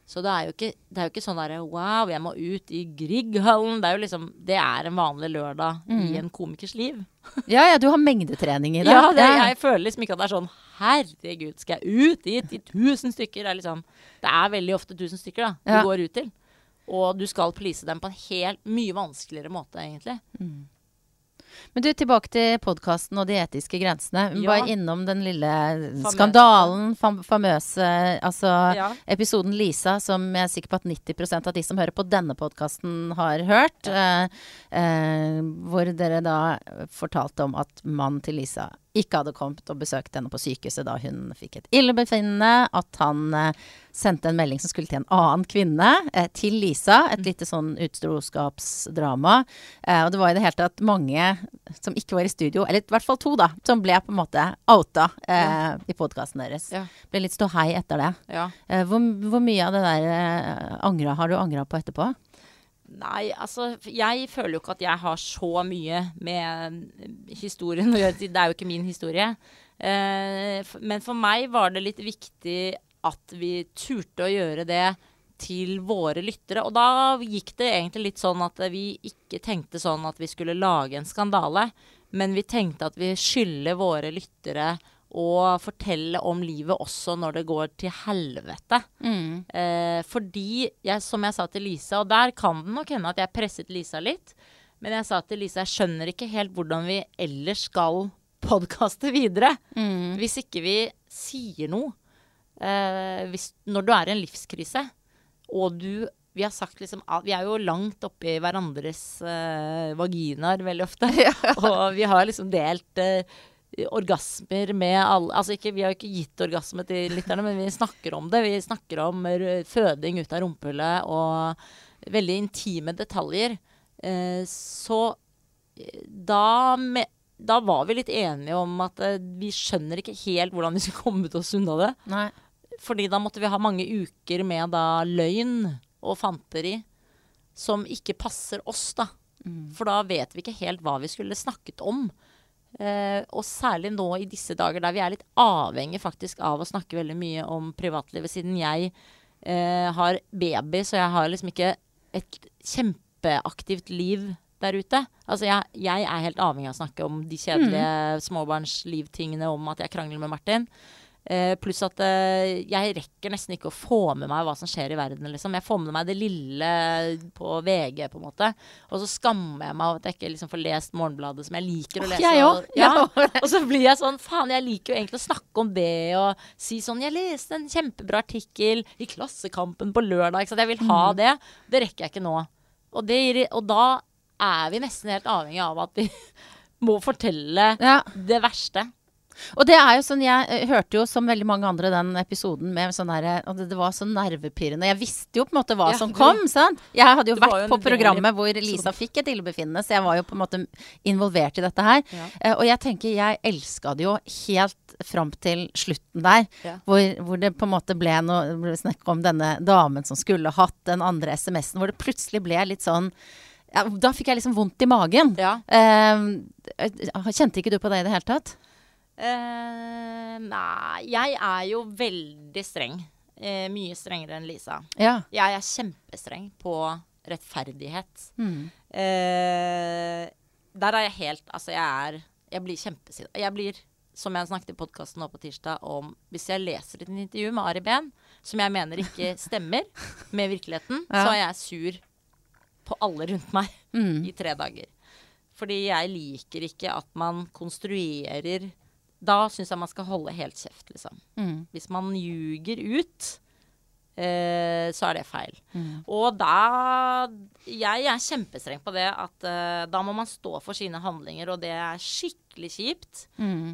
Speaker 2: Så det er jo ikke, det er jo ikke sånn derre wow, jeg må ut i Grieghallen. Det er jo liksom Det er en vanlig lørdag i en komikers liv. [laughs]
Speaker 1: Ja, ja, du har mengdetrening i det.
Speaker 2: Ja, det, jeg føler liksom ikke at det er sånn Herregud, skal jeg ut dit i tusen stykker? Det er liksom Det er veldig ofte tusen stykker da du
Speaker 1: Ja.
Speaker 2: går ut til. Og du skal please dem på en helt mye vanskeligere måte, egentlig.
Speaker 1: Men du, tilbake til podkasten og de etiske grensene. Vi
Speaker 2: Ja.
Speaker 1: var innom den lille
Speaker 2: Famøse.
Speaker 1: skandalen, fam famøse Altså
Speaker 2: Ja.
Speaker 1: episoden Lisa, som jeg er sikker på at 90% av de som hører på denne podkasten, har hørt. Eh, eh, hvor dere da fortalte om at mannen til Lisa ikke hadde kommet og besøkt henne på sykehuset da hun fikk et illebefinnende. At han eh, sendte en melding som skulle til en annen kvinne, eh, til Lisa. Et lite sånn utroskapsdrama. Eh, og det var i det hele tatt mange som ikke var i studio, eller i hvert fall to, da, som ble på en måte outa eh, i podkasten deres.
Speaker 2: Ja.
Speaker 1: Ble litt ståhei etter det.
Speaker 2: Ja.
Speaker 1: Eh, hvor, hvor mye av det der angra, har du angra på etterpå?
Speaker 2: Nei, altså jeg føler jo ikke at jeg har så mye med historien å gjøre. Det er jo ikke min historie. Eh, men for meg var det litt viktig at vi turte å gjøre det til våre lyttere. Og da gikk det egentlig litt sånn at vi ikke tenkte sånn at vi skulle lage en skandale, men vi tenkte at vi skylder våre lyttere å fortelle om livet også når det går til helvete. Eh, fordi, jeg, som jeg sa til Lisa, og der kan det nok hende at jeg presset Lisa litt, men jeg sa til Lisa jeg skjønner ikke helt hvordan vi ellers skal podkaste videre. Hvis ikke vi sier noe. Eh, hvis, når du er i en livskrise, og du vi har sagt liksom Vi er jo langt oppi hverandres eh, vaginaer veldig ofte. [laughs] og vi har liksom delt eh, orgasmer med alle Altså ikke, vi har jo ikke gitt orgasme til lytterne, men vi snakker om det. Vi snakker om føding ut av rumpehullet og veldig intime detaljer. Eh, så eh, da, med, da var vi litt enige om at eh, vi skjønner ikke helt hvordan vi skulle komme oss unna det.
Speaker 1: Nei.
Speaker 2: Fordi da måtte vi ha mange uker med da løgn og fanteri som ikke passer oss, da. For da vet vi ikke helt hva vi skulle snakket om. Eh, og særlig nå i disse dager der vi er litt avhengig faktisk av å snakke veldig mye om privatlivet, siden jeg uh, har baby, så jeg har liksom ikke et kjempeaktivt liv der ute. Altså jeg, jeg er helt avhengig av å snakke om de kjedelige småbarnslivtingene om at jeg krangler med Martin. Eh, pluss at eh, jeg rekker nesten ikke å få med meg hva som skjer i verden. Liksom. Jeg får med meg det lille på VG, på en måte. Og så skammer jeg meg over at jeg ikke liksom, får lest Morgenbladet, som jeg liker å lese.
Speaker 1: jeg òg.
Speaker 2: Ja. Og så blir jeg sånn Faen, jeg liker jo egentlig å snakke om det og si sånn Jeg leste en kjempebra artikkel i Klassekampen på lørdag. Ikke sant? Jeg vil ha det. Det rekker jeg ikke nå. Og, det, og da er vi nesten helt avhengig av at vi [laughs] må fortelle
Speaker 1: Ja.
Speaker 2: det verste.
Speaker 1: Og det er jo sånn, jeg eh, hørte jo som veldig mange andre den episoden med sånn derre Og det, det var så nervepirrende. Jeg visste jo på en måte hva
Speaker 2: Ja,
Speaker 1: som kom, sant. Jeg hadde jo vært
Speaker 2: jo
Speaker 1: på programmet hvor Lisa fikk et illebefinnende, så jeg var jo på en måte involvert i dette her.
Speaker 2: Ja.
Speaker 1: Uh, og jeg tenker, jeg elska det jo helt fram til slutten der,
Speaker 2: Ja.
Speaker 1: hvor, hvor det på en måte ble noe ble snakk om denne damen som skulle hatt den andre SMS-en, hvor det plutselig ble litt sånn ja, Da fikk jeg liksom vondt i magen.
Speaker 2: Ja.
Speaker 1: Uh, kjente ikke du på det i det hele tatt?
Speaker 2: Eh, nei, jeg er jo veldig streng. Uh, mye strengere enn Lisa.
Speaker 1: Ja.
Speaker 2: Jeg er kjempestreng på rettferdighet.
Speaker 1: Mm.
Speaker 2: Uh, der er jeg helt Altså, jeg er Jeg blir kjempesinna. Jeg blir, som jeg snakket i podkasten nå på tirsdag, om Hvis jeg leser et intervju med Ari Behn, som jeg mener ikke [laughs] stemmer med virkeligheten,
Speaker 1: Ja.
Speaker 2: så er jeg sur på alle rundt meg
Speaker 1: Mm.
Speaker 2: i tre dager. Fordi jeg liker ikke at man konstruerer Da syns jeg man skal holde helt kjeft, liksom.
Speaker 1: Mm.
Speaker 2: Hvis man ljuger ut eh, så er det feil. Og da Jeg er kjempestreng på det at eh, da må man stå for sine handlinger, og det er skikkelig kjipt.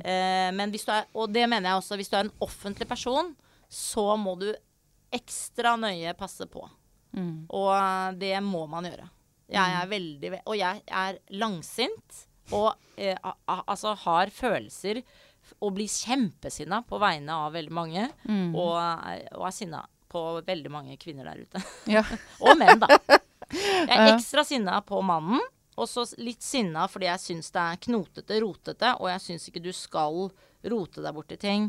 Speaker 2: Eh, men hvis du er, og det mener jeg også, hvis du er en offentlig person, så må du ekstra nøye passe på. Og eh, det må man gjøre. Jeg er veldig Og jeg er langsint og eh, altså har følelser og blir kjempesinna på vegne av veldig mange. Og, er- og er sinna på veldig mange kvinner der ute. [laughs]
Speaker 1: Ja.
Speaker 2: Og menn, da. [laughs] Jeg er ekstra sinna på mannen. Og så litt sinna fordi jeg syns det er knotete, rotete, og jeg syns ikke du skal rote deg bort i ting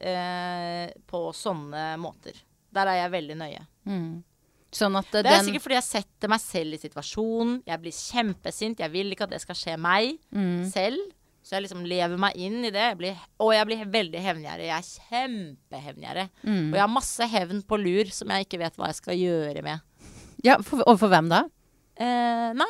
Speaker 2: eh, på sånne måter. Der er jeg veldig nøye.
Speaker 1: Sånn at eh,
Speaker 2: Det er
Speaker 1: den
Speaker 2: sikkert fordi jeg setter meg selv i situasjonen. Jeg blir kjempesint. Jeg vil ikke at det skal skje meg
Speaker 1: Mm.
Speaker 2: selv. Så jeg liksom lever meg inn i det. Jeg blir, og jeg blir veldig hevngjerrig. Jeg er kjempehevngjerrig.
Speaker 1: Mm.
Speaker 2: Og jeg har masse hevn på lur som jeg ikke vet hva jeg skal gjøre med.
Speaker 1: Ja, for, Overfor hvem da?
Speaker 2: Eh, nei,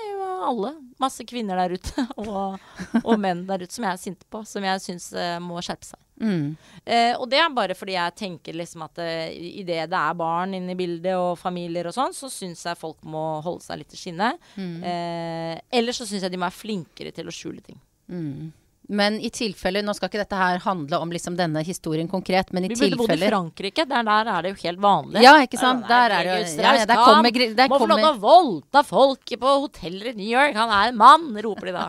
Speaker 2: alle. Masse kvinner der ute. [laughs] Og, og menn der ute som jeg er sint på. Som jeg syns eh, må skjerpe seg.
Speaker 1: Mm.
Speaker 2: Eh, og det er bare fordi jeg tenker liksom at eh, idet det er barn inne i bildet, og familier og sånn, så syns jeg folk må holde seg litt i skinnet.
Speaker 1: Mm.
Speaker 2: Eh, ellers så syns jeg de må være flinkere til å skjule ting.
Speaker 1: Mm. Men i tilfelle Nå skal ikke dette her handle om liksom denne historien konkret, men i
Speaker 2: Vi burde bodd i Frankrike. Der, der er det jo helt vanlig.
Speaker 1: Ja, ikke sant?
Speaker 2: Der,
Speaker 1: Der er det jo ja, ja, Der kommer, der
Speaker 2: Må få lov til å voldta folk på hoteller i New York. Han er en mann, roper de da.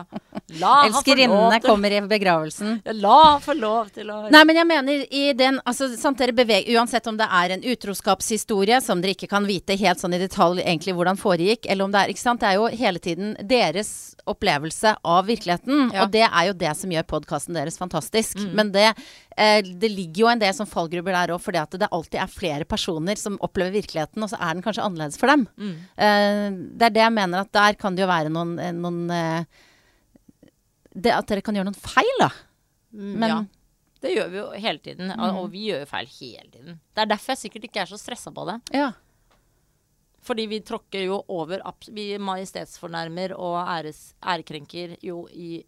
Speaker 1: Elskerinnene kommer i begravelsen. [laughs]
Speaker 2: La han få lov til å
Speaker 1: Nei, men jeg mener i den altså, sant, dere beveg, Uansett om det er en utroskapshistorie som dere ikke kan vite helt sånn i detalj egentlig hvordan foregikk, eller om det er ikke sant, Det er jo hele tiden deres opplevelse av virkeligheten.
Speaker 2: Ja.
Speaker 1: Og det er jo det som gjør podkasten deres fantastisk. Men det, eh, det ligger jo en del som fallgrubber der òg, fordi at det alltid er flere personer som opplever virkeligheten, og så er den kanskje annerledes for dem. Eh, det er det jeg mener at der kan det jo være noen, eh, noen eh, det At dere kan gjøre noen feil, da.
Speaker 2: Mm,
Speaker 1: Men-
Speaker 2: ja. Det gjør vi jo hele tiden. Og, og vi gjør jo feil hele tiden. Det er derfor jeg sikkert ikke er så stressa på det.
Speaker 1: Ja.
Speaker 2: Fordi vi tråkker jo over Vi majestetsfornærmer og æres, ærekrenker jo i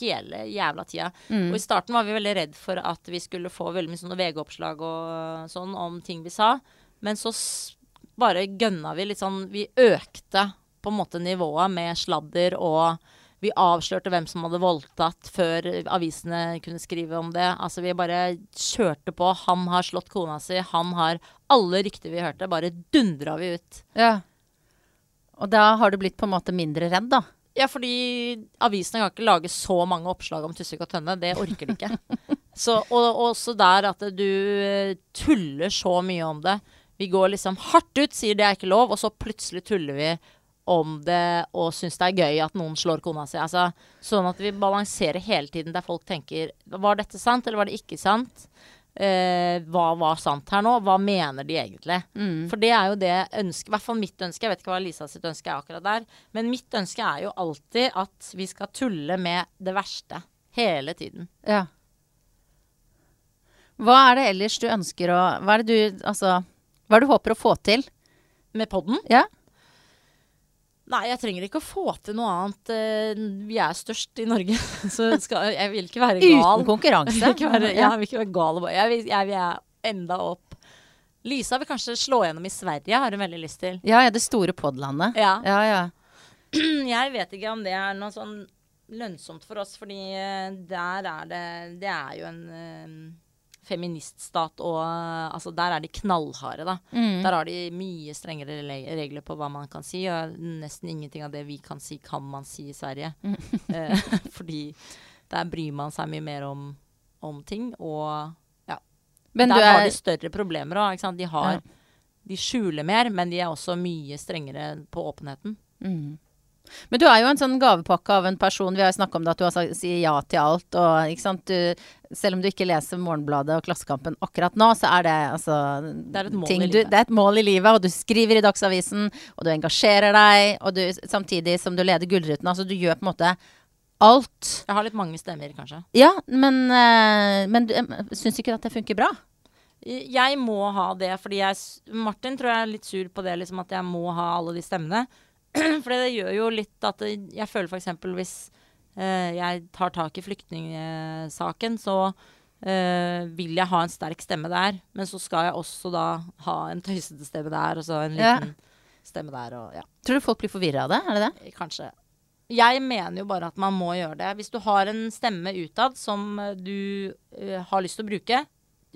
Speaker 2: hele jævla tida. Og i starten var vi veldig redd for at vi skulle få veldig mye sånne VG-oppslag og sånn om ting vi sa. Men så bare gønna vi litt sånn Vi økte på en måte nivået med sladder og vi avslørte hvem som hadde voldtatt før avisene kunne skrive om det. Altså Vi bare kjørte på. Han har slått kona si. Han har Alle rykter vi hørte, bare dundra vi ut.
Speaker 1: Ja. Og da har du blitt på en måte mindre redd, da.
Speaker 2: Ja, fordi avisene kan ikke lage så mange oppslag om Tussvik og Tønne. Det orker de ikke. [laughs] Så, og også der at du eh, tuller så mye om det. Vi går liksom hardt ut, sier det er ikke lov, og så plutselig tuller vi om det og syns det er gøy at noen slår kona si. Altså, sånn at vi balanserer hele tiden der folk tenker Var dette sant, eller var det ikke sant? Eh, hva var sant her nå? Hva mener de egentlig? For det er jo det ønsket, i hvert fall mitt ønske, jeg vet ikke hva Lisa sitt ønske er akkurat der, men mitt ønske er jo alltid at vi skal tulle med det verste. Hele tiden.
Speaker 1: Ja. Hva er det ellers du ønsker å Hva er det du Altså, hva er det du håper å få til?
Speaker 2: Med podden?
Speaker 1: Ja?
Speaker 2: Nei, jeg trenger ikke å få til noe annet. Eh, Vi er størst i Norge, [laughs] så skal, jeg vil ikke være gal.
Speaker 1: Uten konkurranse?
Speaker 2: Jeg vil ikke være, jeg vil ikke være gal. Jeg vil, jeg vil enda opp. Lysa vil kanskje slå gjennom i Sverige, har hun veldig lyst til.
Speaker 1: Ja, ja, det store podlandet.
Speaker 2: Ja.
Speaker 1: Ja, ja. [clears throat]
Speaker 2: Jeg vet ikke om det er noe sånn lønnsomt for oss, fordi eh, der er det Det er jo en eh, feministstat, og eh, altså der er de knallharde, da.
Speaker 1: Mm.
Speaker 2: Der har de mye strengere regler på hva man kan si, og nesten ingenting av det vi kan si, kan man si i Sverige. [laughs] Eh, fordi der bryr man seg mye mer om, om ting, og ja.
Speaker 1: Men
Speaker 2: der
Speaker 1: er...
Speaker 2: har de større problemer òg, ikke sant. De har
Speaker 1: Ja.
Speaker 2: De skjuler mer, men de er også mye strengere på åpenheten.
Speaker 1: mm. Men du er jo en sånn gavepakke av en person. Vi har jo snakka om det at du har sagt, sier ja til alt. Og, ikke sant? Du, selv om du ikke leser Morgenbladet og Klassekampen akkurat nå, så er det altså
Speaker 2: Det er et mål
Speaker 1: ting
Speaker 2: i
Speaker 1: du,
Speaker 2: livet.
Speaker 1: Det er et mål i livet, og du skriver i Dagsavisen, og du engasjerer deg, og du, samtidig som du leder Gullruten. Altså du gjør på en måte alt.
Speaker 2: Jeg har litt mange stemmer, kanskje.
Speaker 1: Ja, men, eh, men du syns ikke at det funker bra?
Speaker 2: Jeg må ha det, fordi jeg Martin tror jeg er litt sur på det, liksom at jeg må ha alle de stemmene. [clears throat] For det gjør jo litt at jeg føler f.eks. hvis eh, jeg tar tak i flyktningsaken, så eh, vil jeg ha en sterk stemme der, men så skal jeg også da ha en tøysete stemme der, og så en
Speaker 1: Ja.
Speaker 2: liten stemme der, og ja,
Speaker 1: Tror du folk blir forvirra av det? Er det det?
Speaker 2: kanskje. Jeg mener jo bare at man må gjøre det. Hvis du har en stemme utad som eh, du uh, har lyst til å bruke,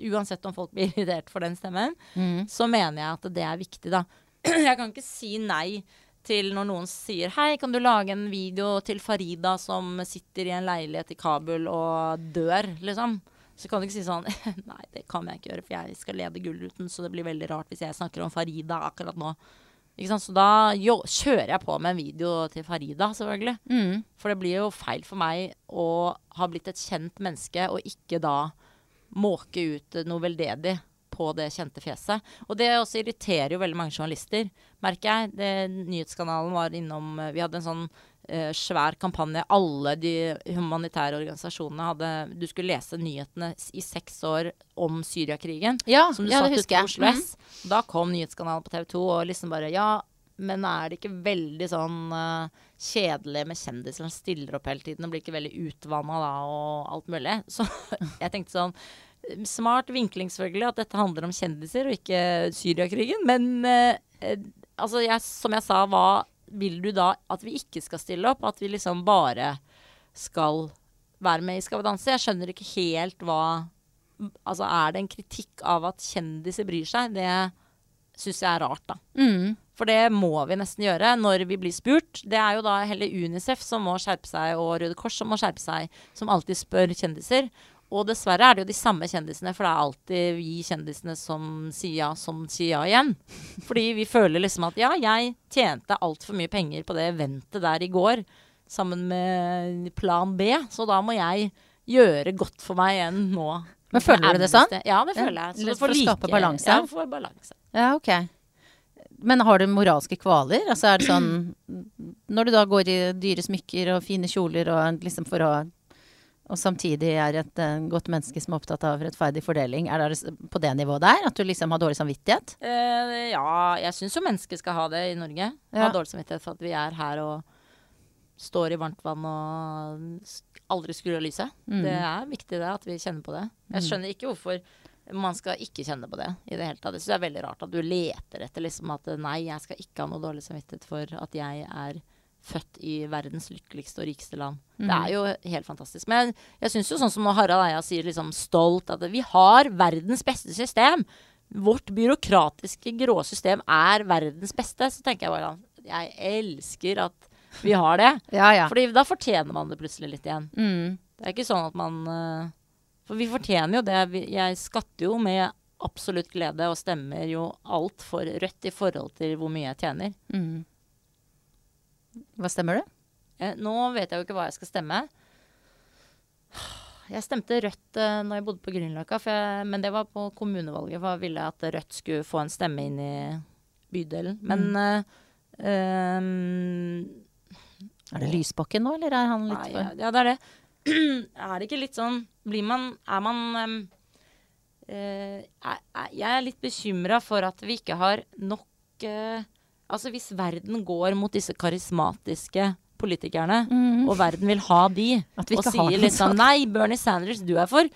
Speaker 2: uansett om folk blir irritert for den stemmen,
Speaker 1: Mm.
Speaker 2: så mener jeg at det er viktig, da. [clears throat] Jeg kan ikke si nei til når noen sier Hei, kan du lage en video til Farida som sitter i en leilighet i Kabul og dør, liksom? Så kan du ikke si sånn [laughs] Nei, det kan jeg ikke gjøre, for jeg skal lede Gullruten, så det blir veldig rart hvis jeg snakker om Farida akkurat nå. Ikke sant? Så da jo, kjører jeg på med en video til Farida, selvfølgelig.
Speaker 1: Mm.
Speaker 2: For det blir jo feil for meg å ha blitt et kjent menneske, og ikke da måke ut noe veldedig på det kjente fjeset. Og det også irriterer jo veldig mange journalister, merker jeg. Det, nyhetskanalen var innom Vi hadde en sånn eh, svær kampanje. Alle de humanitære organisasjonene hadde Du skulle lese nyhetene i seks år om Syriakrigen.
Speaker 1: Ja,
Speaker 2: Som du
Speaker 1: ja
Speaker 2: satt ute på
Speaker 1: jeg.
Speaker 2: S.
Speaker 1: Mm.
Speaker 2: Da kom nyhetskanalen på TV 2 og liksom bare Ja, men er det ikke veldig sånn uh, kjedelig med kjendiser som stiller opp hele tiden og blir ikke veldig utvanna da og alt mulig? [laughs] Så jeg tenkte sånn Smart vinkling, selvfølgelig, at dette handler om kjendiser og ikke Syriakrigen. Men eh, eh, altså, jeg, som jeg sa, hva vil du da at vi ikke skal stille opp? At vi liksom bare skal være med i Skal vi danse? Jeg skjønner ikke helt hva Altså, er det en kritikk av at kjendiser bryr seg? Det syns jeg er rart, da.
Speaker 1: Mm.
Speaker 2: For det må vi nesten gjøre når vi blir spurt. Det er jo da heller Unicef som må skjerpe seg, og Røde Kors som må skjerpe seg, som alltid spør kjendiser. Og dessverre er det jo de samme kjendisene, for det er alltid vi kjendisene som sier ja, som sier ja igjen. [laughs] Fordi vi føler liksom at ja, jeg tjente altfor mye penger på det eventet der i går sammen med Plan B, så da må jeg gjøre godt for meg igjen nå.
Speaker 1: Men føler du det sånn?
Speaker 2: Ja, det føler jeg. Så
Speaker 1: litt for å skape
Speaker 2: like-
Speaker 1: balanse?
Speaker 2: Ja, for balanse.
Speaker 1: Ja, ok. Men har du moralske kvaler? Altså er det sånn Når du da går i dyre smykker og fine kjoler og liksom for å og samtidig er et uh, godt menneske som er opptatt av rettferdig fordeling, er det på det nivået der? At du liksom har dårlig samvittighet?
Speaker 2: Uh, ja, jeg syns jo mennesker skal ha det i Norge.
Speaker 1: Ja.
Speaker 2: Ha dårlig samvittighet for at vi er her og står i varmt vann og aldri skrur av lyset.
Speaker 1: Mm.
Speaker 2: Det er viktig det, at vi kjenner på det. Jeg skjønner ikke hvorfor man skal ikke kjenne på det i det hele tatt. Jeg syns det er veldig rart at du leter etter liksom at nei, jeg skal ikke ha noe dårlig samvittighet for at jeg er født i verdens lykkeligste og rikeste land. Det er jo helt fantastisk. Men jeg syns jo sånn som når Harald Eia sier liksom stolt at vi har verdens beste system. Vårt byråkratiske grå system er verdens beste. Så tenker jeg bare Jeg elsker at vi har det. [laughs]
Speaker 1: Ja, ja.
Speaker 2: Fordi da fortjener man det plutselig litt igjen.
Speaker 1: Mm.
Speaker 2: Det er ikke sånn at man eh, For vi fortjener jo det. Jeg skatter jo med absolutt glede og stemmer jo alt for rødt i forhold til hvor mye jeg tjener.
Speaker 1: Mm. Hva stemmer du?
Speaker 2: Eh, nå vet jeg jo ikke hva jeg skal stemme. [sighs] Jeg stemte Rødt eh, når jeg bodde på Grünerløkka, men det var på kommunevalget. For jeg ville at Rødt skulle få en stemme inn i bydelen. Men eh, um,
Speaker 1: Er det Lysbakken nå, eller er han litt
Speaker 2: Nei,
Speaker 1: for
Speaker 2: ja, det er det. [clears throat] er det ikke litt sånn Blir man Er man um, uh, er, er, Jeg er litt bekymra for at vi ikke har nok eh, Altså hvis verden går mot disse karismatiske politikerne,
Speaker 1: mm.
Speaker 2: og verden vil ha de,
Speaker 1: vi
Speaker 2: og sier litt
Speaker 1: sånn.
Speaker 2: Nei, Bernie Sanders, du er for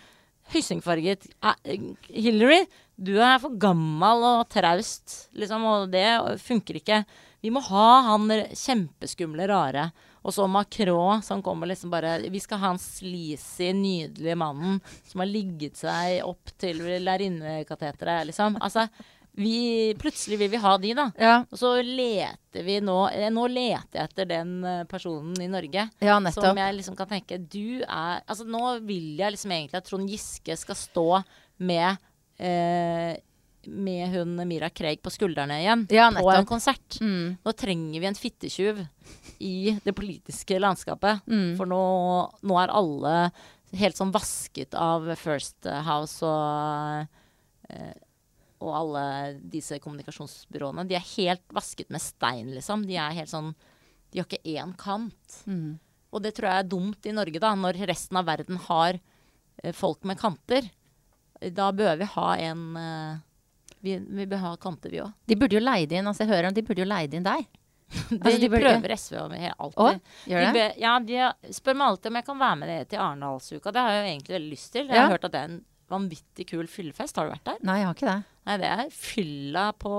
Speaker 2: høysingfarget. Eh, Hillary, du er for gammel og traust, liksom, og det funker ikke. Vi må ha han kjempeskumle, rare. Og så Macron som kommer liksom bare Vi skal ha han sleazy, nydelige mannen som har ligget seg opp til lærerinnekateteret, liksom. Altså, vi, plutselig vil vi ha de, da.
Speaker 1: Ja,
Speaker 2: Og så leter vi nå Nå leter jeg etter den eh, personen i Norge.
Speaker 1: ja
Speaker 2: Som jeg liksom kan tenke Du er Altså nå vil jeg liksom egentlig at Trond Giske skal stå med eh, Med hun Mira Craig på skuldrene igjen.
Speaker 1: Ja,
Speaker 2: på en konsert.
Speaker 1: Mm.
Speaker 2: Nå trenger vi en fittetjuv i det politiske landskapet.
Speaker 1: Mm.
Speaker 2: For nå, nå er alle helt sånn vasket av First House og eh, og alle disse kommunikasjonsbyråene. De er helt vasket med stein, liksom. De er helt sånn De har ikke én kant.
Speaker 1: Mm.
Speaker 2: Og det tror jeg er dumt i Norge, da, når resten av verden har eh, folk med kanter. Da bør vi ha en eh, vi, vi bør ha kanter, vi òg.
Speaker 1: De burde jo leid inn altså jeg hører om de burde jo leid inn deg. [laughs]
Speaker 2: de,
Speaker 1: Altså, de
Speaker 2: prøver SV om alltid.
Speaker 1: Å, gjør
Speaker 2: De
Speaker 1: det?
Speaker 2: be, ja, de spør meg alltid om jeg kan være med det til Arendalsuka. Det har jeg jo egentlig veldig lyst til. Jeg
Speaker 1: Ja.
Speaker 2: har hørt at det er en vanvittig kul fyllefest. Har du vært der?
Speaker 1: Nei, jeg har ikke det.
Speaker 2: Nei, det er fylla på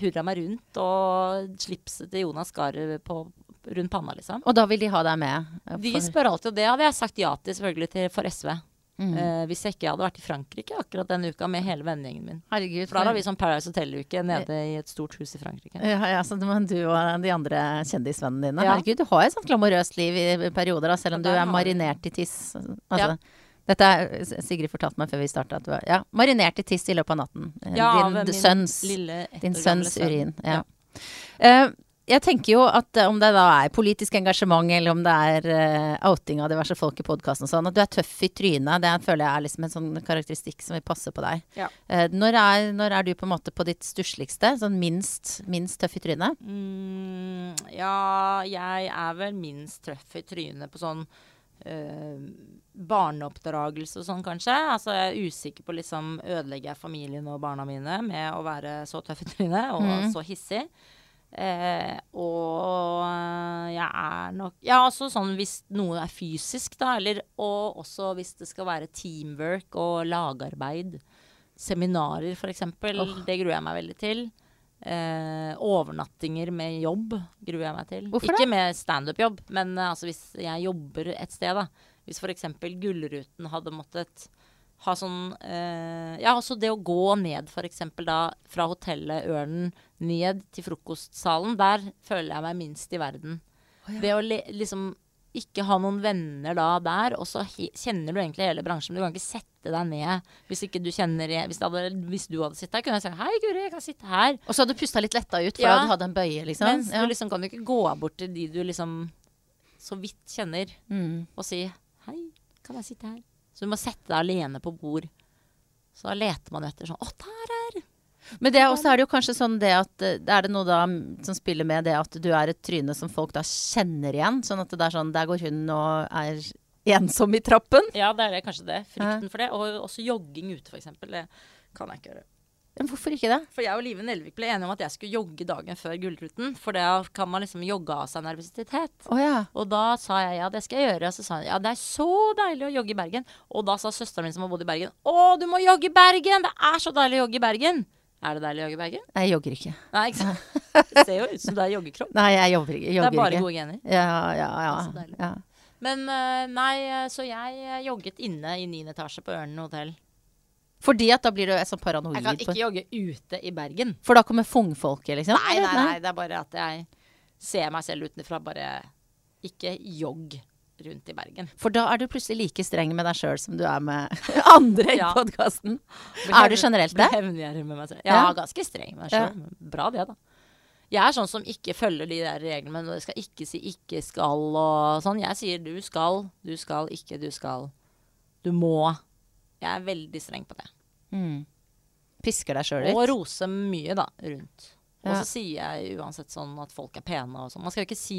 Speaker 2: hurra meg rundt og slipset til Jonas Gahr på rundt panna, liksom.
Speaker 1: Og da vil de ha deg med? For...
Speaker 2: De spør alltid, og det hadde jeg sagt ja til selvfølgelig til, for SV.
Speaker 1: Mm.
Speaker 2: Uh, hvis jeg ikke hadde vært i Frankrike akkurat denne uka med hele vennegjengen min.
Speaker 1: Herregud.
Speaker 2: For da har vi sånn Paradise Hotel-uke nede i et stort hus i Frankrike.
Speaker 1: Ja, ja, så men du og de andre kjendisvennene dine.
Speaker 2: Ja.
Speaker 1: Herregud, du har et sånt glamorøst liv i perioder, da, selv om du er marinert i tiss. Altså,
Speaker 2: Ja.
Speaker 1: Dette er Sigrid fortalte meg før vi starta at du var ja, marinert i tiss i løpet av natten. Eh,
Speaker 2: Ja,
Speaker 1: din sønns, din sønns urin. Ja. Eh, jeg tenker jo at eh, om det da er politisk engasjement, eller om det er uh, outing av diverse folk i podkasten og sånn, at du er tøff i trynet, det føler jeg er liksom en sånn karakteristikk som vil passe på deg.
Speaker 2: Ja.
Speaker 1: Uh, når, er, når er du på en måte på ditt stussligste? Sånn minst, minst tøff i trynet?
Speaker 2: Mm, ja, jeg er vel minst tøff i trynet på sånn eh, barneoppdragelse og sånn, kanskje. Altså, jeg er usikker på liksom Ødelegger jeg familien og barna mine med å være så tøff i trynet og
Speaker 1: mm.
Speaker 2: så hissig? Eh, og eh, jeg er nok Ja, også sånn hvis noe er fysisk, da, eller Og også hvis det skal være teamwork og lagarbeid. Seminarer, for eksempel. Det gruer jeg meg veldig til. Eh, overnattinger med jobb gruer jeg meg til.
Speaker 1: Hvorfor
Speaker 2: Ikke med standup-jobb, men eh, altså hvis jeg jobber et sted, da. Hvis f.eks. Gullruten hadde måttet ha sånn eh, Ja, også det å gå ned f.eks. da fra hotellet Ørnen ned til frokostsalen. Der føler jeg meg minst i verden. Det å le, liksom ikke ha noen venner da der, og så kjenner du egentlig hele bransjen. Du kan ikke sette deg ned hvis ikke du kjenner Hvis, hadde, hvis du hadde sittet her, kunne jeg sagt Hei, Guri, jeg kan sitte her.
Speaker 1: Og så hadde du pusta litt letta ut, for
Speaker 2: Ja.
Speaker 1: da du hadde en bøye, liksom.
Speaker 2: Mens
Speaker 1: Ja.
Speaker 2: du liksom kan jo ikke gå bort til de du liksom så vidt kjenner,
Speaker 1: Mm.
Speaker 2: og si Kan jeg sitte her? Så du må sette deg alene på bord. Så da leter man etter sånn Å, der er
Speaker 1: Men det er også er det jo kanskje sånn det at eh, Er det noe da som spiller med det at du er et tryne som folk da kjenner igjen? Sånn at det er sånn Der går hun og er ensom i trappen.
Speaker 2: Ja, det er det, kanskje det. Frykten for det. Og også jogging ute, f.eks. Det kan jeg ikke gjøre.
Speaker 1: Men hvorfor ikke det?
Speaker 2: For jeg og Live Nelvik ble enige om at jeg skulle jogge dagen før Gullruten. For da kan man liksom jogge av seg nervøsitet.
Speaker 1: Oh, ja.
Speaker 2: Og da sa jeg ja, det skal jeg gjøre. Og så sa hun ja, det er så deilig å jogge i Bergen. Og da sa søsteren min som har bodd i Bergen å, du må jogge i Bergen! Det er så deilig å jogge i Bergen! Er det deilig å jogge i Bergen?
Speaker 1: Jeg jogger ikke.
Speaker 2: Nei, ikke. [laughs] Det ser jo ut som du er joggekropp.
Speaker 1: Nei, jeg jobber ikke.
Speaker 2: Det er bare
Speaker 1: ikke.
Speaker 2: gode gener.
Speaker 1: Ja, ja, ja.
Speaker 2: Så deilig.
Speaker 1: ja.
Speaker 2: Men eh, nei, eh, så jeg eh, jogget inne i 9. etasje på Ørnen hotell.
Speaker 1: Fordi at da blir du sånn paranoid.
Speaker 2: Jeg kan ikke jogge ute i Bergen.
Speaker 1: For da kommer fungfolket, liksom?
Speaker 2: Nei, nei, nei, det er bare at jeg ser meg selv utenfra. Bare ikke jogg rundt i Bergen.
Speaker 1: For da er du plutselig like streng med deg sjøl som du er med [laughs] andre i
Speaker 2: Ja.
Speaker 1: podkasten. Er du generelt det?
Speaker 2: hevngjerrig med meg selv. Ja,
Speaker 1: Ja.
Speaker 2: ganske streng med meg
Speaker 1: Ja.
Speaker 2: Bra det, da. Jeg er sånn som ikke følger de der reglene. Men jeg skal ikke si 'ikke skal' og sånn. Jeg sier 'du skal', 'du skal', ikke 'du skal'. Du må. Jeg er veldig streng på det.
Speaker 1: Mm. Pisker deg sjøl litt?
Speaker 2: Og roser mye, da, rundt. Og så sier jeg uansett sånn at folk er pene og sånn. Man skal jo ikke si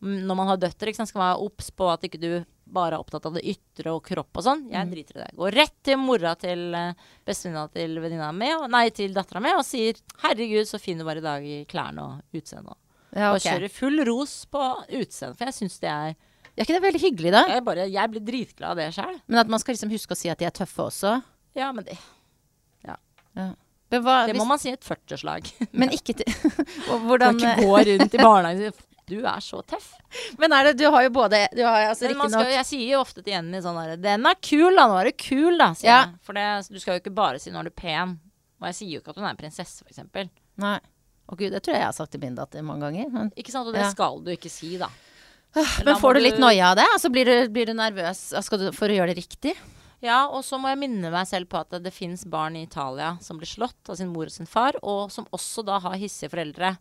Speaker 2: mm, Når man har døtre, ikke sant, skal man være obs på at ikke du bare er opptatt av det ytre og kropp og sånn. Jeg
Speaker 1: Mm.
Speaker 2: driter i det. Går rett til mora til uh, bestevenninna til venninna mi, nei, til dattera mi, og sier 'herregud, så fin du var i dag i klærne og utseendet'.
Speaker 1: Ja,
Speaker 2: Og kjører full ros på utseendet, for jeg syns det er
Speaker 1: Er ikke det veldig hyggelig, da?
Speaker 2: Jeg, bare, jeg blir dritglad av det sjøl.
Speaker 1: Men at man skal liksom huske å si at de er tøffe også?
Speaker 2: Ja, men det,
Speaker 1: Men, hva,
Speaker 2: det
Speaker 1: hvis,
Speaker 2: må man si et 40-slag. [laughs]
Speaker 1: men ikke til [laughs] Hvordan
Speaker 2: kan ikke gå rundt i barnehagen 'du er så tøff'.
Speaker 1: Men er det Du har jo både du har, altså,
Speaker 2: man skal, jeg sier jo ofte til Jenny sånn der 'Den er kul, da. Nå er du kul, da', sier
Speaker 1: Ja.
Speaker 2: jeg. For det, du skal jo ikke bare si 'nå er du pen'. Og jeg sier jo ikke at hun er en prinsesse, f.eks.
Speaker 1: Nei. Å gud, det tror jeg jeg har sagt til min datter mange ganger. Men,
Speaker 2: Ikke sant? Og det
Speaker 1: Ja.
Speaker 2: skal du ikke si, da.
Speaker 1: Men får du litt noia av det? Altså, blir, du, blir du nervøs skal du, for å gjøre det riktig?
Speaker 2: Ja, og så må jeg minne meg selv på at det, det fins barn i Italia som blir slått av sin mor og sin far, og som også da har hissige foreldre.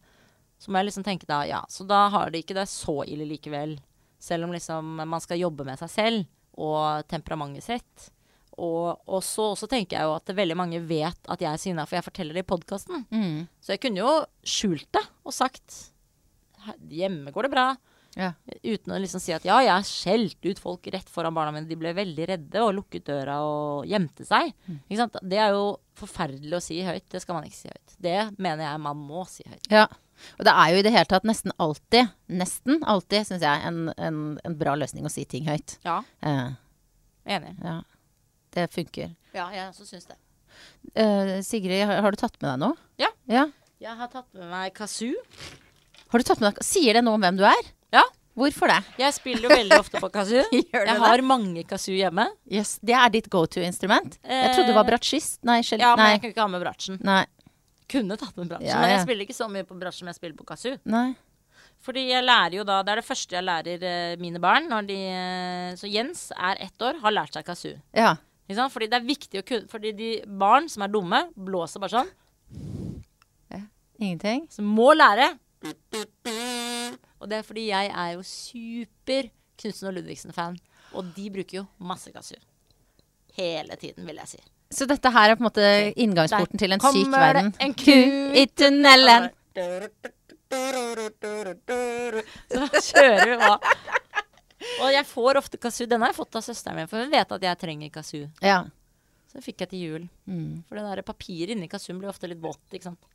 Speaker 2: Så må jeg liksom tenke da, ja, så da har de ikke det så ille likevel. Selv om liksom man skal jobbe med seg selv og temperamentet sitt. Og, og så også tenker jeg jo at veldig mange vet at jeg er sinna, for jeg forteller det i podkasten.
Speaker 1: Mm.
Speaker 2: Så jeg kunne jo skjult det og sagt hjemme går det bra.
Speaker 1: Ja.
Speaker 2: Uten å liksom si at ja, jeg har skjelt ut folk rett foran barna mine. De ble veldig redde og lukket døra og gjemte seg. Sant? Det er jo forferdelig å si høyt. Det skal man ikke si høyt. Det mener jeg man må si høyt.
Speaker 1: ja. Og det er jo i det hele tatt nesten alltid, nesten alltid, syns jeg, en, en, en bra løsning å si ting høyt.
Speaker 2: Ja,
Speaker 1: Eh,
Speaker 2: enig.
Speaker 1: ja. Det funker.
Speaker 2: Ja, jeg også syns det.
Speaker 1: Eh, Sigrid, har, har du tatt med deg noe?
Speaker 2: Ja.
Speaker 1: ja.
Speaker 2: Jeg har tatt med meg kazoo.
Speaker 1: Har du tatt med deg Sier det noe om hvem du er?
Speaker 2: Ja.
Speaker 1: Hvorfor det?
Speaker 2: Jeg spiller jo veldig ofte på kazoo. [laughs] Jeg har mange kazoo hjemme.
Speaker 1: Yes, det er ditt go to-instrument? Jeg trodde du var bratsjist. Nei, skjell...
Speaker 2: Ja, men
Speaker 1: nei.
Speaker 2: jeg kunne ikke ha med bratsjen.
Speaker 1: nei.
Speaker 2: Kunne tatt med bratsjen,
Speaker 1: Ja,
Speaker 2: men jeg spiller ikke så mye på bratsj som jeg spiller på kazoo.
Speaker 1: Nei.
Speaker 2: Fordi jeg lærer jo da Det er det første jeg lærer eh, mine barn. Når de, eh, så Jens er ett år, har lært seg kazoo.
Speaker 1: Ja.
Speaker 2: Fordi det er viktig å kunne Fordi de barn som er dumme, blåser bare sånn. Ja.
Speaker 1: Ingenting?
Speaker 2: Så må lære. Og det er fordi jeg er jo super Knutsen og Ludvigsen-fan. Og de bruker jo masse kasu. Hele tiden, vil jeg si.
Speaker 1: Så dette her er på en måte inngangsporten til en syk verden?
Speaker 2: Kommer det en
Speaker 1: Ku i tunnelen.
Speaker 2: Så kjører vi på. Og jeg får ofte kazoo. Den har jeg fått av søsteren min, for hun vet at jeg trenger kazoo.
Speaker 1: Ja.
Speaker 2: Så det fikk jeg til jul.
Speaker 1: Mm.
Speaker 2: For det der papiret inni kazooen blir ofte litt vått, ikke sant.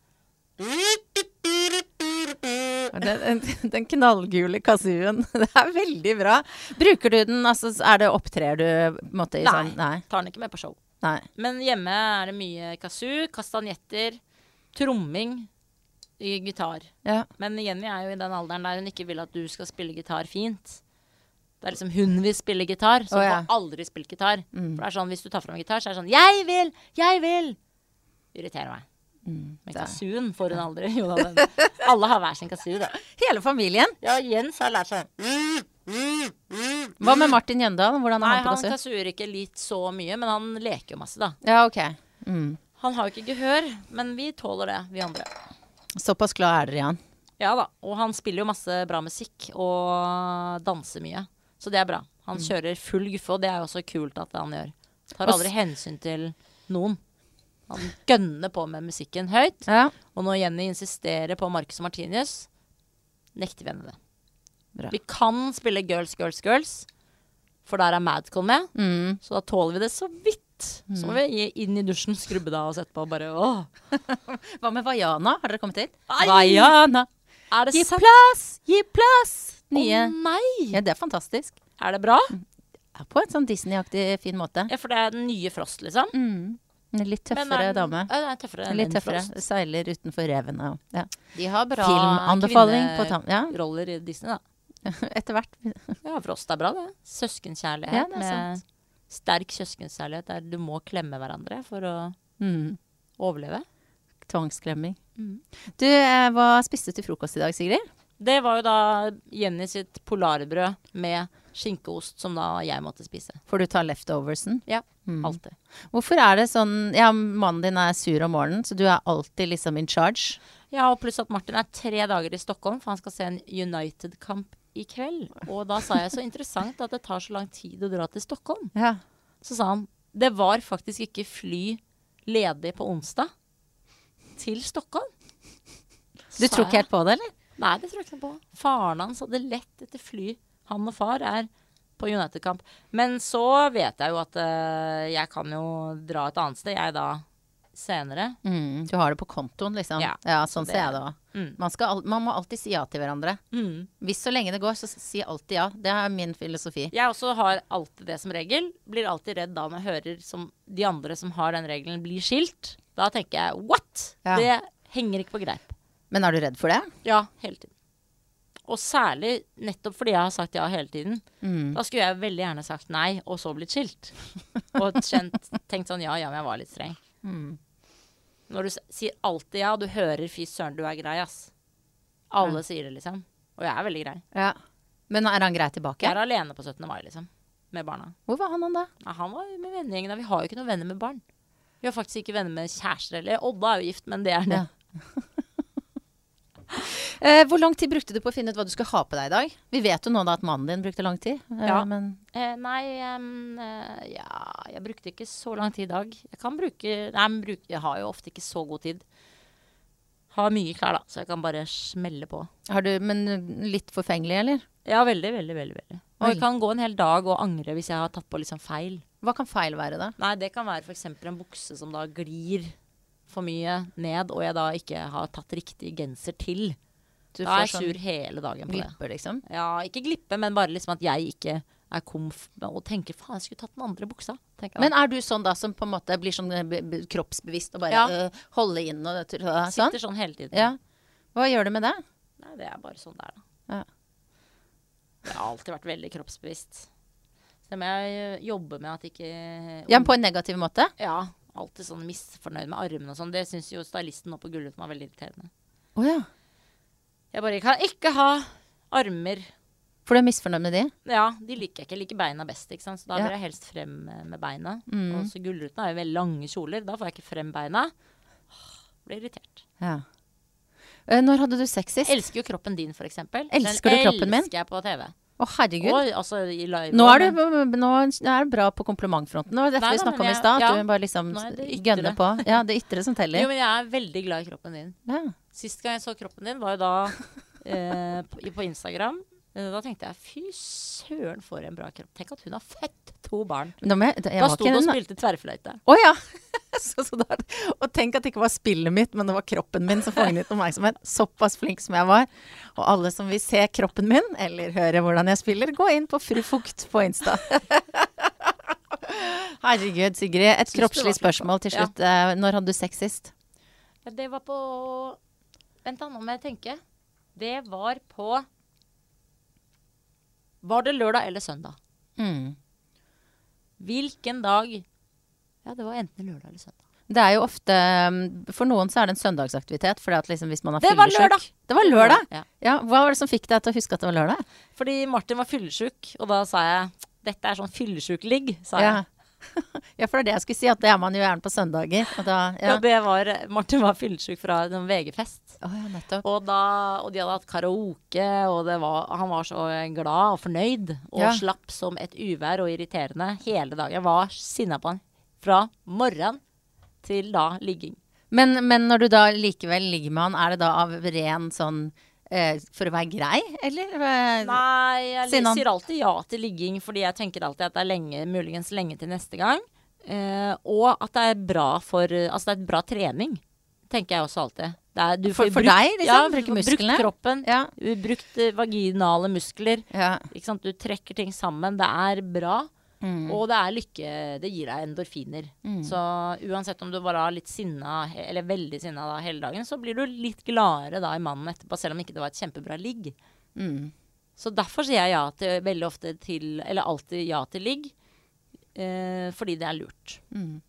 Speaker 1: Den, den, knallgule kazooen. [laughs] Det er veldig bra. Bruker du den, altså er det opptrer du på en måte i
Speaker 2: Nei.
Speaker 1: sånn Nei.
Speaker 2: Tar den ikke med på show.
Speaker 1: Nei.
Speaker 2: Men hjemme er det mye kazoo, kastanjetter, tromming, i gitar.
Speaker 1: Ja.
Speaker 2: Men Jenny er jo i den alderen der hun ikke vil at du skal spille gitar fint. Det er liksom hun vil spille gitar, så
Speaker 1: hun
Speaker 2: hun
Speaker 1: ja.
Speaker 2: får aldri spilt gitar.
Speaker 1: Mm.
Speaker 2: For det er sånn, hvis du tar fram gitar, så er det sånn 'Jeg vil! Jeg vil!' Irriterer meg.
Speaker 1: Mm. For
Speaker 2: en får hun aldri. Jo, da, alle har hver sin kasu, da. [laughs]
Speaker 1: Hele familien.
Speaker 2: Ja, Jens har lært seg
Speaker 1: Hva med Martin Jøndal? Hvordan
Speaker 2: Nei,
Speaker 1: er han på
Speaker 2: han kasuer ikke litt så mye, men han leker jo masse, da.
Speaker 1: Ja, ok. Mm.
Speaker 2: Han har jo ikke gehør, men vi tåler det, vi andre.
Speaker 1: Såpass glad er dere i han.
Speaker 2: Ja da, og han spiller jo masse bra musikk og danser mye. Så det er bra. Han kjører full guffe, og det er jo også kult at han gjør. Tar aldri hensyn til noen. Han gønner på med musikken høyt.
Speaker 1: Ja.
Speaker 2: Og når Jenny insisterer på Marcus og Martinius, nekter vi henne det.
Speaker 1: Bra.
Speaker 2: Vi kan spille Girls, Girls, Girls, for der er Madcon med.
Speaker 1: Mm.
Speaker 2: Så da tåler vi det så vidt. Så må vi gi- inn i dusjen, skrubbe det av oss etterpå og bare åh. [laughs]
Speaker 1: Hva med Vaiana? Har dere kommet dit?
Speaker 2: Ai!
Speaker 1: Vaiana,
Speaker 2: Er det
Speaker 1: gi
Speaker 2: sant?
Speaker 1: plass! Gi plass!
Speaker 2: Å nei!
Speaker 1: Ja, det er fantastisk.
Speaker 2: Er det bra?
Speaker 1: Ja, På en sånn Disney-aktig fin måte.
Speaker 2: Ja, for det er den nye Frost, liksom.
Speaker 1: Mm. En litt tøffere
Speaker 2: er
Speaker 1: dame.
Speaker 2: Ja, er tøffere enn
Speaker 1: Litt tøffere. Seiler utenfor revene og ja.
Speaker 2: De har bra
Speaker 1: kvinneroller. Ja,
Speaker 2: i Disney, da. [laughs]
Speaker 1: etter hvert.
Speaker 2: Ja, Frost er bra, det. Søskenkjærlighet
Speaker 1: Ja, det
Speaker 2: med sterk søskenkjærlighet der du må klemme hverandre for å
Speaker 1: Mm.
Speaker 2: overleve.
Speaker 1: Tvangsklemming.
Speaker 2: Mm.
Speaker 1: Du, eh, hva spiste du til frokost i dag, Sigrid?
Speaker 2: Det var jo da Jenny sitt polarbrød med skinkeost som da jeg måtte spise.
Speaker 1: For du tar leftoversen?
Speaker 2: Ja,
Speaker 1: Mm.
Speaker 2: alltid.
Speaker 1: Hvorfor er det sånn Ja, mannen din er sur om morgenen, så du er alltid liksom in charge?
Speaker 2: Ja, og pluss at Martin er tre dager i Stockholm, for han skal se en United-kamp i kveld. Og da sa jeg så interessant at det tar så lang tid å dra til Stockholm.
Speaker 1: Ja.
Speaker 2: Så sa han det var faktisk ikke fly ledig på onsdag til Stockholm.
Speaker 1: Du tror ikke helt på det, eller?
Speaker 2: Nei, det tror jeg ikke på. Faren hans hadde lett etter fly. Han og far er på United-kamp. Men så vet jeg jo at uh, jeg kan jo dra et annet sted, jeg da, senere.
Speaker 1: Mm, du har det på kontoen, liksom?
Speaker 2: Ja,
Speaker 1: sånn ser jeg det òg.
Speaker 2: Mm.
Speaker 1: Man, man må alltid si ja til hverandre.
Speaker 2: Mm.
Speaker 1: Hvis så lenge det går, så si alltid ja. Det er min filosofi.
Speaker 2: Jeg også har alltid det som regel. Blir alltid redd da når jeg hører som de andre som har den regelen, blir skilt. Da tenker jeg what?
Speaker 1: Ja.
Speaker 2: Det henger ikke på greip.
Speaker 1: Men er du redd for det?
Speaker 2: Ja, hele tiden. Og særlig nettopp fordi jeg har sagt ja hele tiden.
Speaker 1: Mm.
Speaker 2: Da skulle jeg veldig gjerne sagt nei, og så blitt skilt. Og kjent, tenkt sånn ja, ja, men jeg var litt streng.
Speaker 1: Mm.
Speaker 2: Når du sier alltid ja, du hører fy søren, du er grei, ass. Alle sier det, liksom. Og jeg er veldig grei.
Speaker 1: Ja. Men er han grei tilbake?
Speaker 2: Jeg er alene på 17. mai, liksom. Med barna.
Speaker 1: Hvor var han da?
Speaker 2: Ja, han var med vennegjengen. Vi har jo ikke noen venner med barn. Vi har faktisk ikke venner med kjærester heller. Odda er jo gift, men det er det.
Speaker 1: Ja. [laughs] Eh, hvor lang tid brukte du på å finne ut hva du skulle ha på deg i dag? Vi vet jo nå da at mannen din brukte lang tid. eh,
Speaker 2: Ja.
Speaker 1: Men
Speaker 2: Eh, nei, eh, ja Jeg brukte ikke så lang tid i dag. Jeg kan bruke Nei, bruk, jeg har jo ofte ikke så god tid. Har mye klær, da, så jeg kan bare smelle på.
Speaker 1: har du Men litt forfengelig, eller?
Speaker 2: Ja, veldig, veldig, veldig. veldig. Og
Speaker 1: Oi.
Speaker 2: jeg kan gå en hel dag og angre hvis jeg har tatt på liksom feil.
Speaker 1: Hva kan feil være, da?
Speaker 2: Nei, det kan være f.eks. en bukse som da glir for mye ned, og jeg da ikke har tatt riktig genser til.
Speaker 1: Du
Speaker 2: Da er jeg
Speaker 1: sånn
Speaker 2: sur hele dagen på det.
Speaker 1: glippe, liksom.
Speaker 2: Ja, ikke glippe, men bare liksom at jeg ikke er komf og tenker faen, jeg skulle tatt den andre buksa.
Speaker 1: Men er du sånn da som på en måte blir sånn eh, be- be- kroppsbevisst og bare
Speaker 2: Ja.
Speaker 1: øh, holde inn og det- sånn?
Speaker 2: Sitter sånn hele tiden.
Speaker 1: Ja. Hva gjør du med det?
Speaker 2: Nei, det er bare sånn det er, da.
Speaker 1: Ja.
Speaker 2: Jeg har alltid vært veldig kroppsbevisst. Så det må jeg jobbe med at ikke
Speaker 1: Ja, på en negativ måte?
Speaker 2: Ja. Alltid sånn misfornøyd med armene og sånn. Det syns jo stylisten nå på Gullruten var veldig irriterende.
Speaker 1: Oh, ja.
Speaker 2: Jeg bare kan ikke ha armer
Speaker 1: For du er misfornøyd med de?
Speaker 2: Ja, de liker jeg ikke. Jeg liker beina best, ikke sant. Så da
Speaker 1: Ja.
Speaker 2: vil jeg helst frem med, med beina.
Speaker 1: Mm.
Speaker 2: Og så Gullruten er jo veldig lange kjoler. Da får jeg ikke frem beina. Åh, Blir irritert.
Speaker 1: Ja. Eh, Når hadde du sex sist?
Speaker 2: Elsker jo kroppen din, for eksempel.
Speaker 1: Elsker
Speaker 2: Den
Speaker 1: du kroppen min?
Speaker 2: elsker jeg på TV.
Speaker 1: Å, herregud.
Speaker 2: Oi, altså i live.
Speaker 1: Nå er, du, nå er du bra på komplimentfronten. Det var dette vi snakka om i stad.
Speaker 2: Ja.
Speaker 1: du bare liksom
Speaker 2: er
Speaker 1: gønner på. Ja, det ytre som
Speaker 2: Jo, men jeg er veldig glad i kroppen din.
Speaker 1: Ja.
Speaker 2: Sist gang jeg så kroppen din, var jo da eh, på, på Instagram. Eh, Da tenkte jeg fy søren, for en bra kropp. Tenk at hun har født to barn.
Speaker 1: Jeg,
Speaker 2: Da sto du og spilte tverrfløyte.
Speaker 1: Å ja! [laughs] så, så da, og tenk at det ikke var spillet mitt, men det var kroppen min som fanget [laughs] oppmerksomhet. Såpass flink som jeg var. Og alle som vil se kroppen min, eller høre hvordan jeg spiller, gå inn på Fru Fukt på Insta. [laughs] Herregud, Sigrid. Et kroppslig spørsmål til slutt. Ja. Når hadde du sex sist?
Speaker 2: Det var på Vent, da, nå må jeg tenke. Det var på Var det lørdag eller søndag?
Speaker 1: Mm.
Speaker 2: Hvilken dag? Ja, det var enten lørdag eller søndag.
Speaker 1: Det er jo ofte um, For noen så er det en søndagsaktivitet. Fordi at liksom hvis man er
Speaker 2: Det var lørdag!
Speaker 1: Det var lørdag!
Speaker 2: Ja.
Speaker 1: Ja, Hva var det som fikk deg til å huske at det var lørdag?
Speaker 2: Fordi Martin var fyllesyk, og da sa jeg dette er sånn fyllesyk-ligg, sa
Speaker 1: Ja.
Speaker 2: jeg. [laughs]
Speaker 1: ja, for det er det jeg skulle si, at det er man jo gjerne på søndager. Og da,
Speaker 2: Ja.
Speaker 1: ja.
Speaker 2: det var, Martin var fyllesyk fra en VG-fest.
Speaker 1: Å, ja.
Speaker 2: Og, da, og de hadde hatt karaoke, og det var, han var så glad og fornøyd. Og
Speaker 1: Ja.
Speaker 2: slapp som et uvær og irriterende hele dagen. Jeg var sinna på han fra morgen til da ligging.
Speaker 1: Men, men når du da likevel ligger med han, er det da av ren sånn eh, For å være grei, eller?
Speaker 2: Nei, jeg
Speaker 1: Siden
Speaker 2: sier alltid ja til ligging fordi jeg tenker alltid at det er lenge, muligens lenge til neste gang. Eh, og at det er bra for Altså det er et bra trening. Tenker jeg også alltid. Det er, du
Speaker 1: For-
Speaker 2: får
Speaker 1: for
Speaker 2: brukt-
Speaker 1: deg, liksom?
Speaker 2: Ja,
Speaker 1: Bruke musklene?
Speaker 2: Brukt kroppen.
Speaker 1: Ja.
Speaker 2: Brukt eh, vaginale muskler.
Speaker 1: ja.
Speaker 2: Du trekker ting sammen. Det er bra.
Speaker 1: Mm.
Speaker 2: Og det er lykke Det gir deg endorfiner.
Speaker 1: Mm.
Speaker 2: Så uansett om du bare har litt sinna, eller veldig sinna da hele dagen, så blir du litt gladere da i mannen etterpå, selv om ikke det var et kjempebra ligg.
Speaker 1: Mm.
Speaker 2: Så derfor sier jeg ja til veldig ofte til Eller alltid ja til ligg. Eh, fordi det er lurt.
Speaker 1: Mm.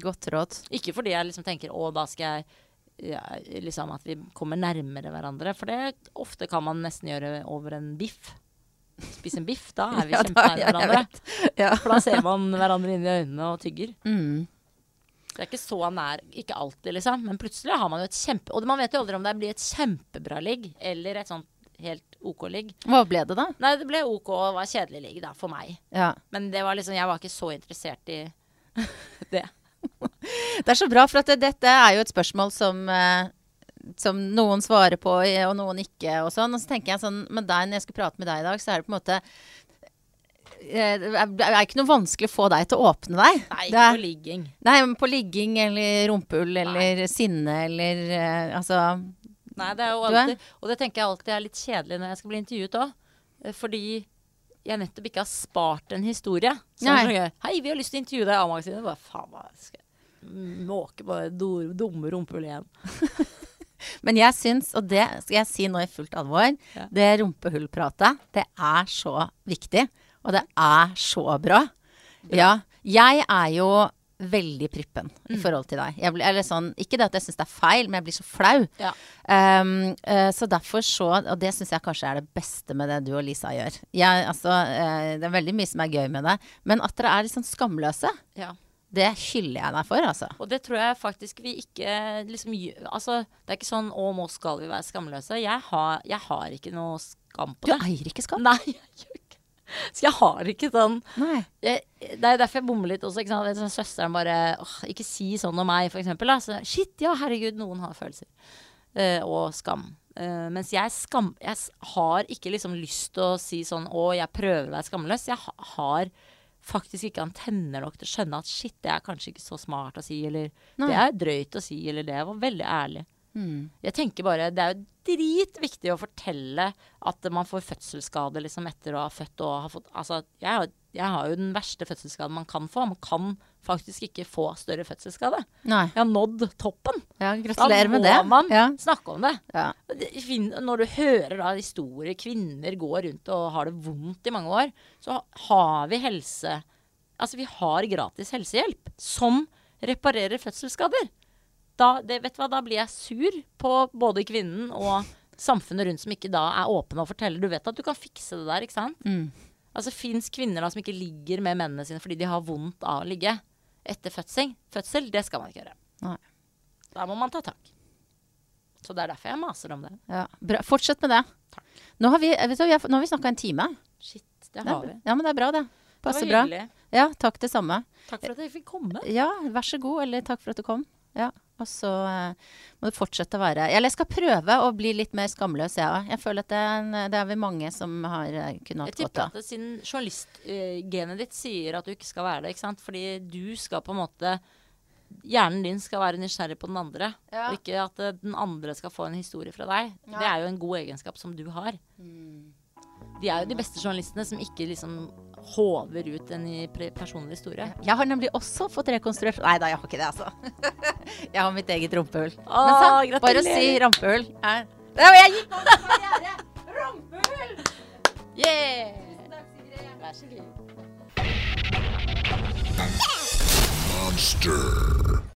Speaker 1: Godt råd.
Speaker 2: Ikke fordi jeg liksom tenker å, da skal jeg ja, liksom at vi kommer nærmere hverandre. For det ofte kan man nesten gjøre over en biff. Spise en biff, da er vi [laughs]
Speaker 1: Ja,
Speaker 2: kjempenære
Speaker 1: ja,
Speaker 2: hverandre.
Speaker 1: Ja.
Speaker 2: For da ser man hverandre inn i øynene og tygger.
Speaker 1: Mm.
Speaker 2: Det er ikke så nær, ikke alltid, liksom. Men plutselig har man jo et kjempe Og man vet jo aldri om det blir et kjempebra ligg eller et sånt helt OK ligg.
Speaker 1: Hva ble det, da?
Speaker 2: Nei, det ble OK og var kjedelig ligg, da, for meg.
Speaker 1: Ja.
Speaker 2: Men det var liksom, jeg var ikke så interessert i [laughs] det. [laughs]
Speaker 1: Det er så bra, for at dette er jo et spørsmål som eh, som noen svarer på, eh, og noen ikke, og sånn. Og så tenker jeg sånn med deg, når jeg skal prate med deg i dag, så er det på en måte eh, Det er ikke noe vanskelig å få deg til å åpne deg.
Speaker 2: Nei, ikke
Speaker 1: er-
Speaker 2: på ligging.
Speaker 1: Nei, men på ligging eller rumpehull eller sinne eller uh, Altså
Speaker 2: Nei, det er jo alltid Og det tenker jeg alltid er litt kjedelig når jeg skal bli intervjuet òg. Fordi jeg nettopp ikke har spart en historie. Så
Speaker 1: Nei.
Speaker 2: sånn, Hei, vi har lyst til å intervjue deg i A-magasinet. Bare faen, hva skal jeg måke på det dumme rumpehullet igjen. [laughs]
Speaker 1: Men jeg syns, og det skal jeg si nå i fullt alvor,
Speaker 2: Ja.
Speaker 1: det rumpehullpratet, det er så viktig. Og det er så bra. Ja. Jeg er jo veldig prippen i
Speaker 2: Mm.
Speaker 1: forhold til deg. Jeg blir, eller sånn, ikke det at jeg syns det er feil, men jeg blir så flau.
Speaker 2: Ja.
Speaker 1: Um, uh, så derfor så Og det syns jeg kanskje er det beste med det du og Lisa gjør. Jeg, altså, uh, det er veldig mye som er gøy med det. Men at dere er litt sånn skamløse,
Speaker 2: Ja.
Speaker 1: Det hyller jeg deg for, altså.
Speaker 2: Og det tror jeg faktisk vi ikke liksom Altså, det er ikke sånn 'Å, nå skal vi være skamløse'. Jeg har, jeg har ikke noe skam på
Speaker 1: Du eier ikke skam.
Speaker 2: Nei, [laughs] jeg gjør ikke Så jeg har ikke sånn jeg, Det er derfor jeg bommer litt også. Ikke sant? Sånn, søsteren bare åh, Ikke si sånn om meg, for eksempel. Da. Så, shit, ja, herregud, noen har følelser. Uh, og skam. Uh, mens jeg skam... Jeg har ikke liksom lyst til å si sånn Å, jeg prøver å være skamløs. Jeg ha, har faktisk ikke antenner nok til å skjønne at shit, det er kanskje ikke så smart å si, eller
Speaker 1: Nei.
Speaker 2: det er drøyt å si, eller det var veldig ærlig.
Speaker 1: Mm.
Speaker 2: Jeg tenker bare, Det er jo dritviktig å fortelle at man får fødselsskade liksom, etter å ha født og har fått Altså, jeg har, jeg har jo den verste fødselsskaden man kan få. Man kan faktisk ikke få større fødselsskade.
Speaker 1: Nei.
Speaker 2: Jeg har nådd toppen.
Speaker 1: Ja,
Speaker 2: Da
Speaker 1: gratulerer med det.
Speaker 2: må man
Speaker 1: Ja.
Speaker 2: snakke om det.
Speaker 1: Ja.
Speaker 2: Når du hører da historier, kvinner går rundt og har det vondt i mange år, så har vi helse Altså vi har gratis helsehjelp som reparerer fødselsskader. Da, det, vet du hva, da blir jeg sur på både kvinnen og samfunnet rundt som ikke da er åpne og forteller. Du vet at du kan fikse det der, ikke sant?
Speaker 1: Mm.
Speaker 2: Altså Fins kvinner da som ikke ligger med mennene sine fordi de har vondt av å ligge etter fødsel? Fødsel, det skal man ikke gjøre.
Speaker 1: Nei.
Speaker 2: Da må man ta tak. Så det er derfor jeg maser om det.
Speaker 1: Ja. Bra. Fortsett med det.
Speaker 2: Takk.
Speaker 1: Nå har vi, vet du, vi nå har vi snakka en time.
Speaker 2: Shit, det
Speaker 1: Det
Speaker 2: har
Speaker 1: det,
Speaker 2: vi.
Speaker 1: ja, men det er bra, det.
Speaker 2: Det
Speaker 1: Passer
Speaker 2: var
Speaker 1: bra.
Speaker 2: hyggelig.
Speaker 1: Ja, takk det samme.
Speaker 2: Takk for at jeg fikk komme.
Speaker 1: Ja, vær så god, eller takk for at du kom. Ja, Og så uh, må du fortsette å være Eller jeg skal prøve å bli litt mer skamløs, jeg òg. Jeg føler at det er, en, det er vel mange som har eh, kunnet
Speaker 2: Jeg
Speaker 1: hatt godt
Speaker 2: tipper at siden journalistgenet ditt sier at du ikke skal være det, ikke sant? Fordi du skal på en måte Hjernen din skal være nysgjerrig på den andre,
Speaker 1: Ja.
Speaker 2: og ikke at eh, den andre skal få en historie fra deg.
Speaker 1: Ja.
Speaker 2: Det er jo en god egenskap som du har. De er jo de beste journalistene som ikke liksom håver ut en personlig historie.
Speaker 1: Jeg har nemlig også fått rekonstruert Nei da, jeg har ikke det, altså. [laughs] jeg har mitt eget rumpehull. Bare å si rampehull er Ja, jeg gikk [laughs] over karriere! Rumpehull!
Speaker 2: Yeah! Vær så god.
Speaker 3: Monster.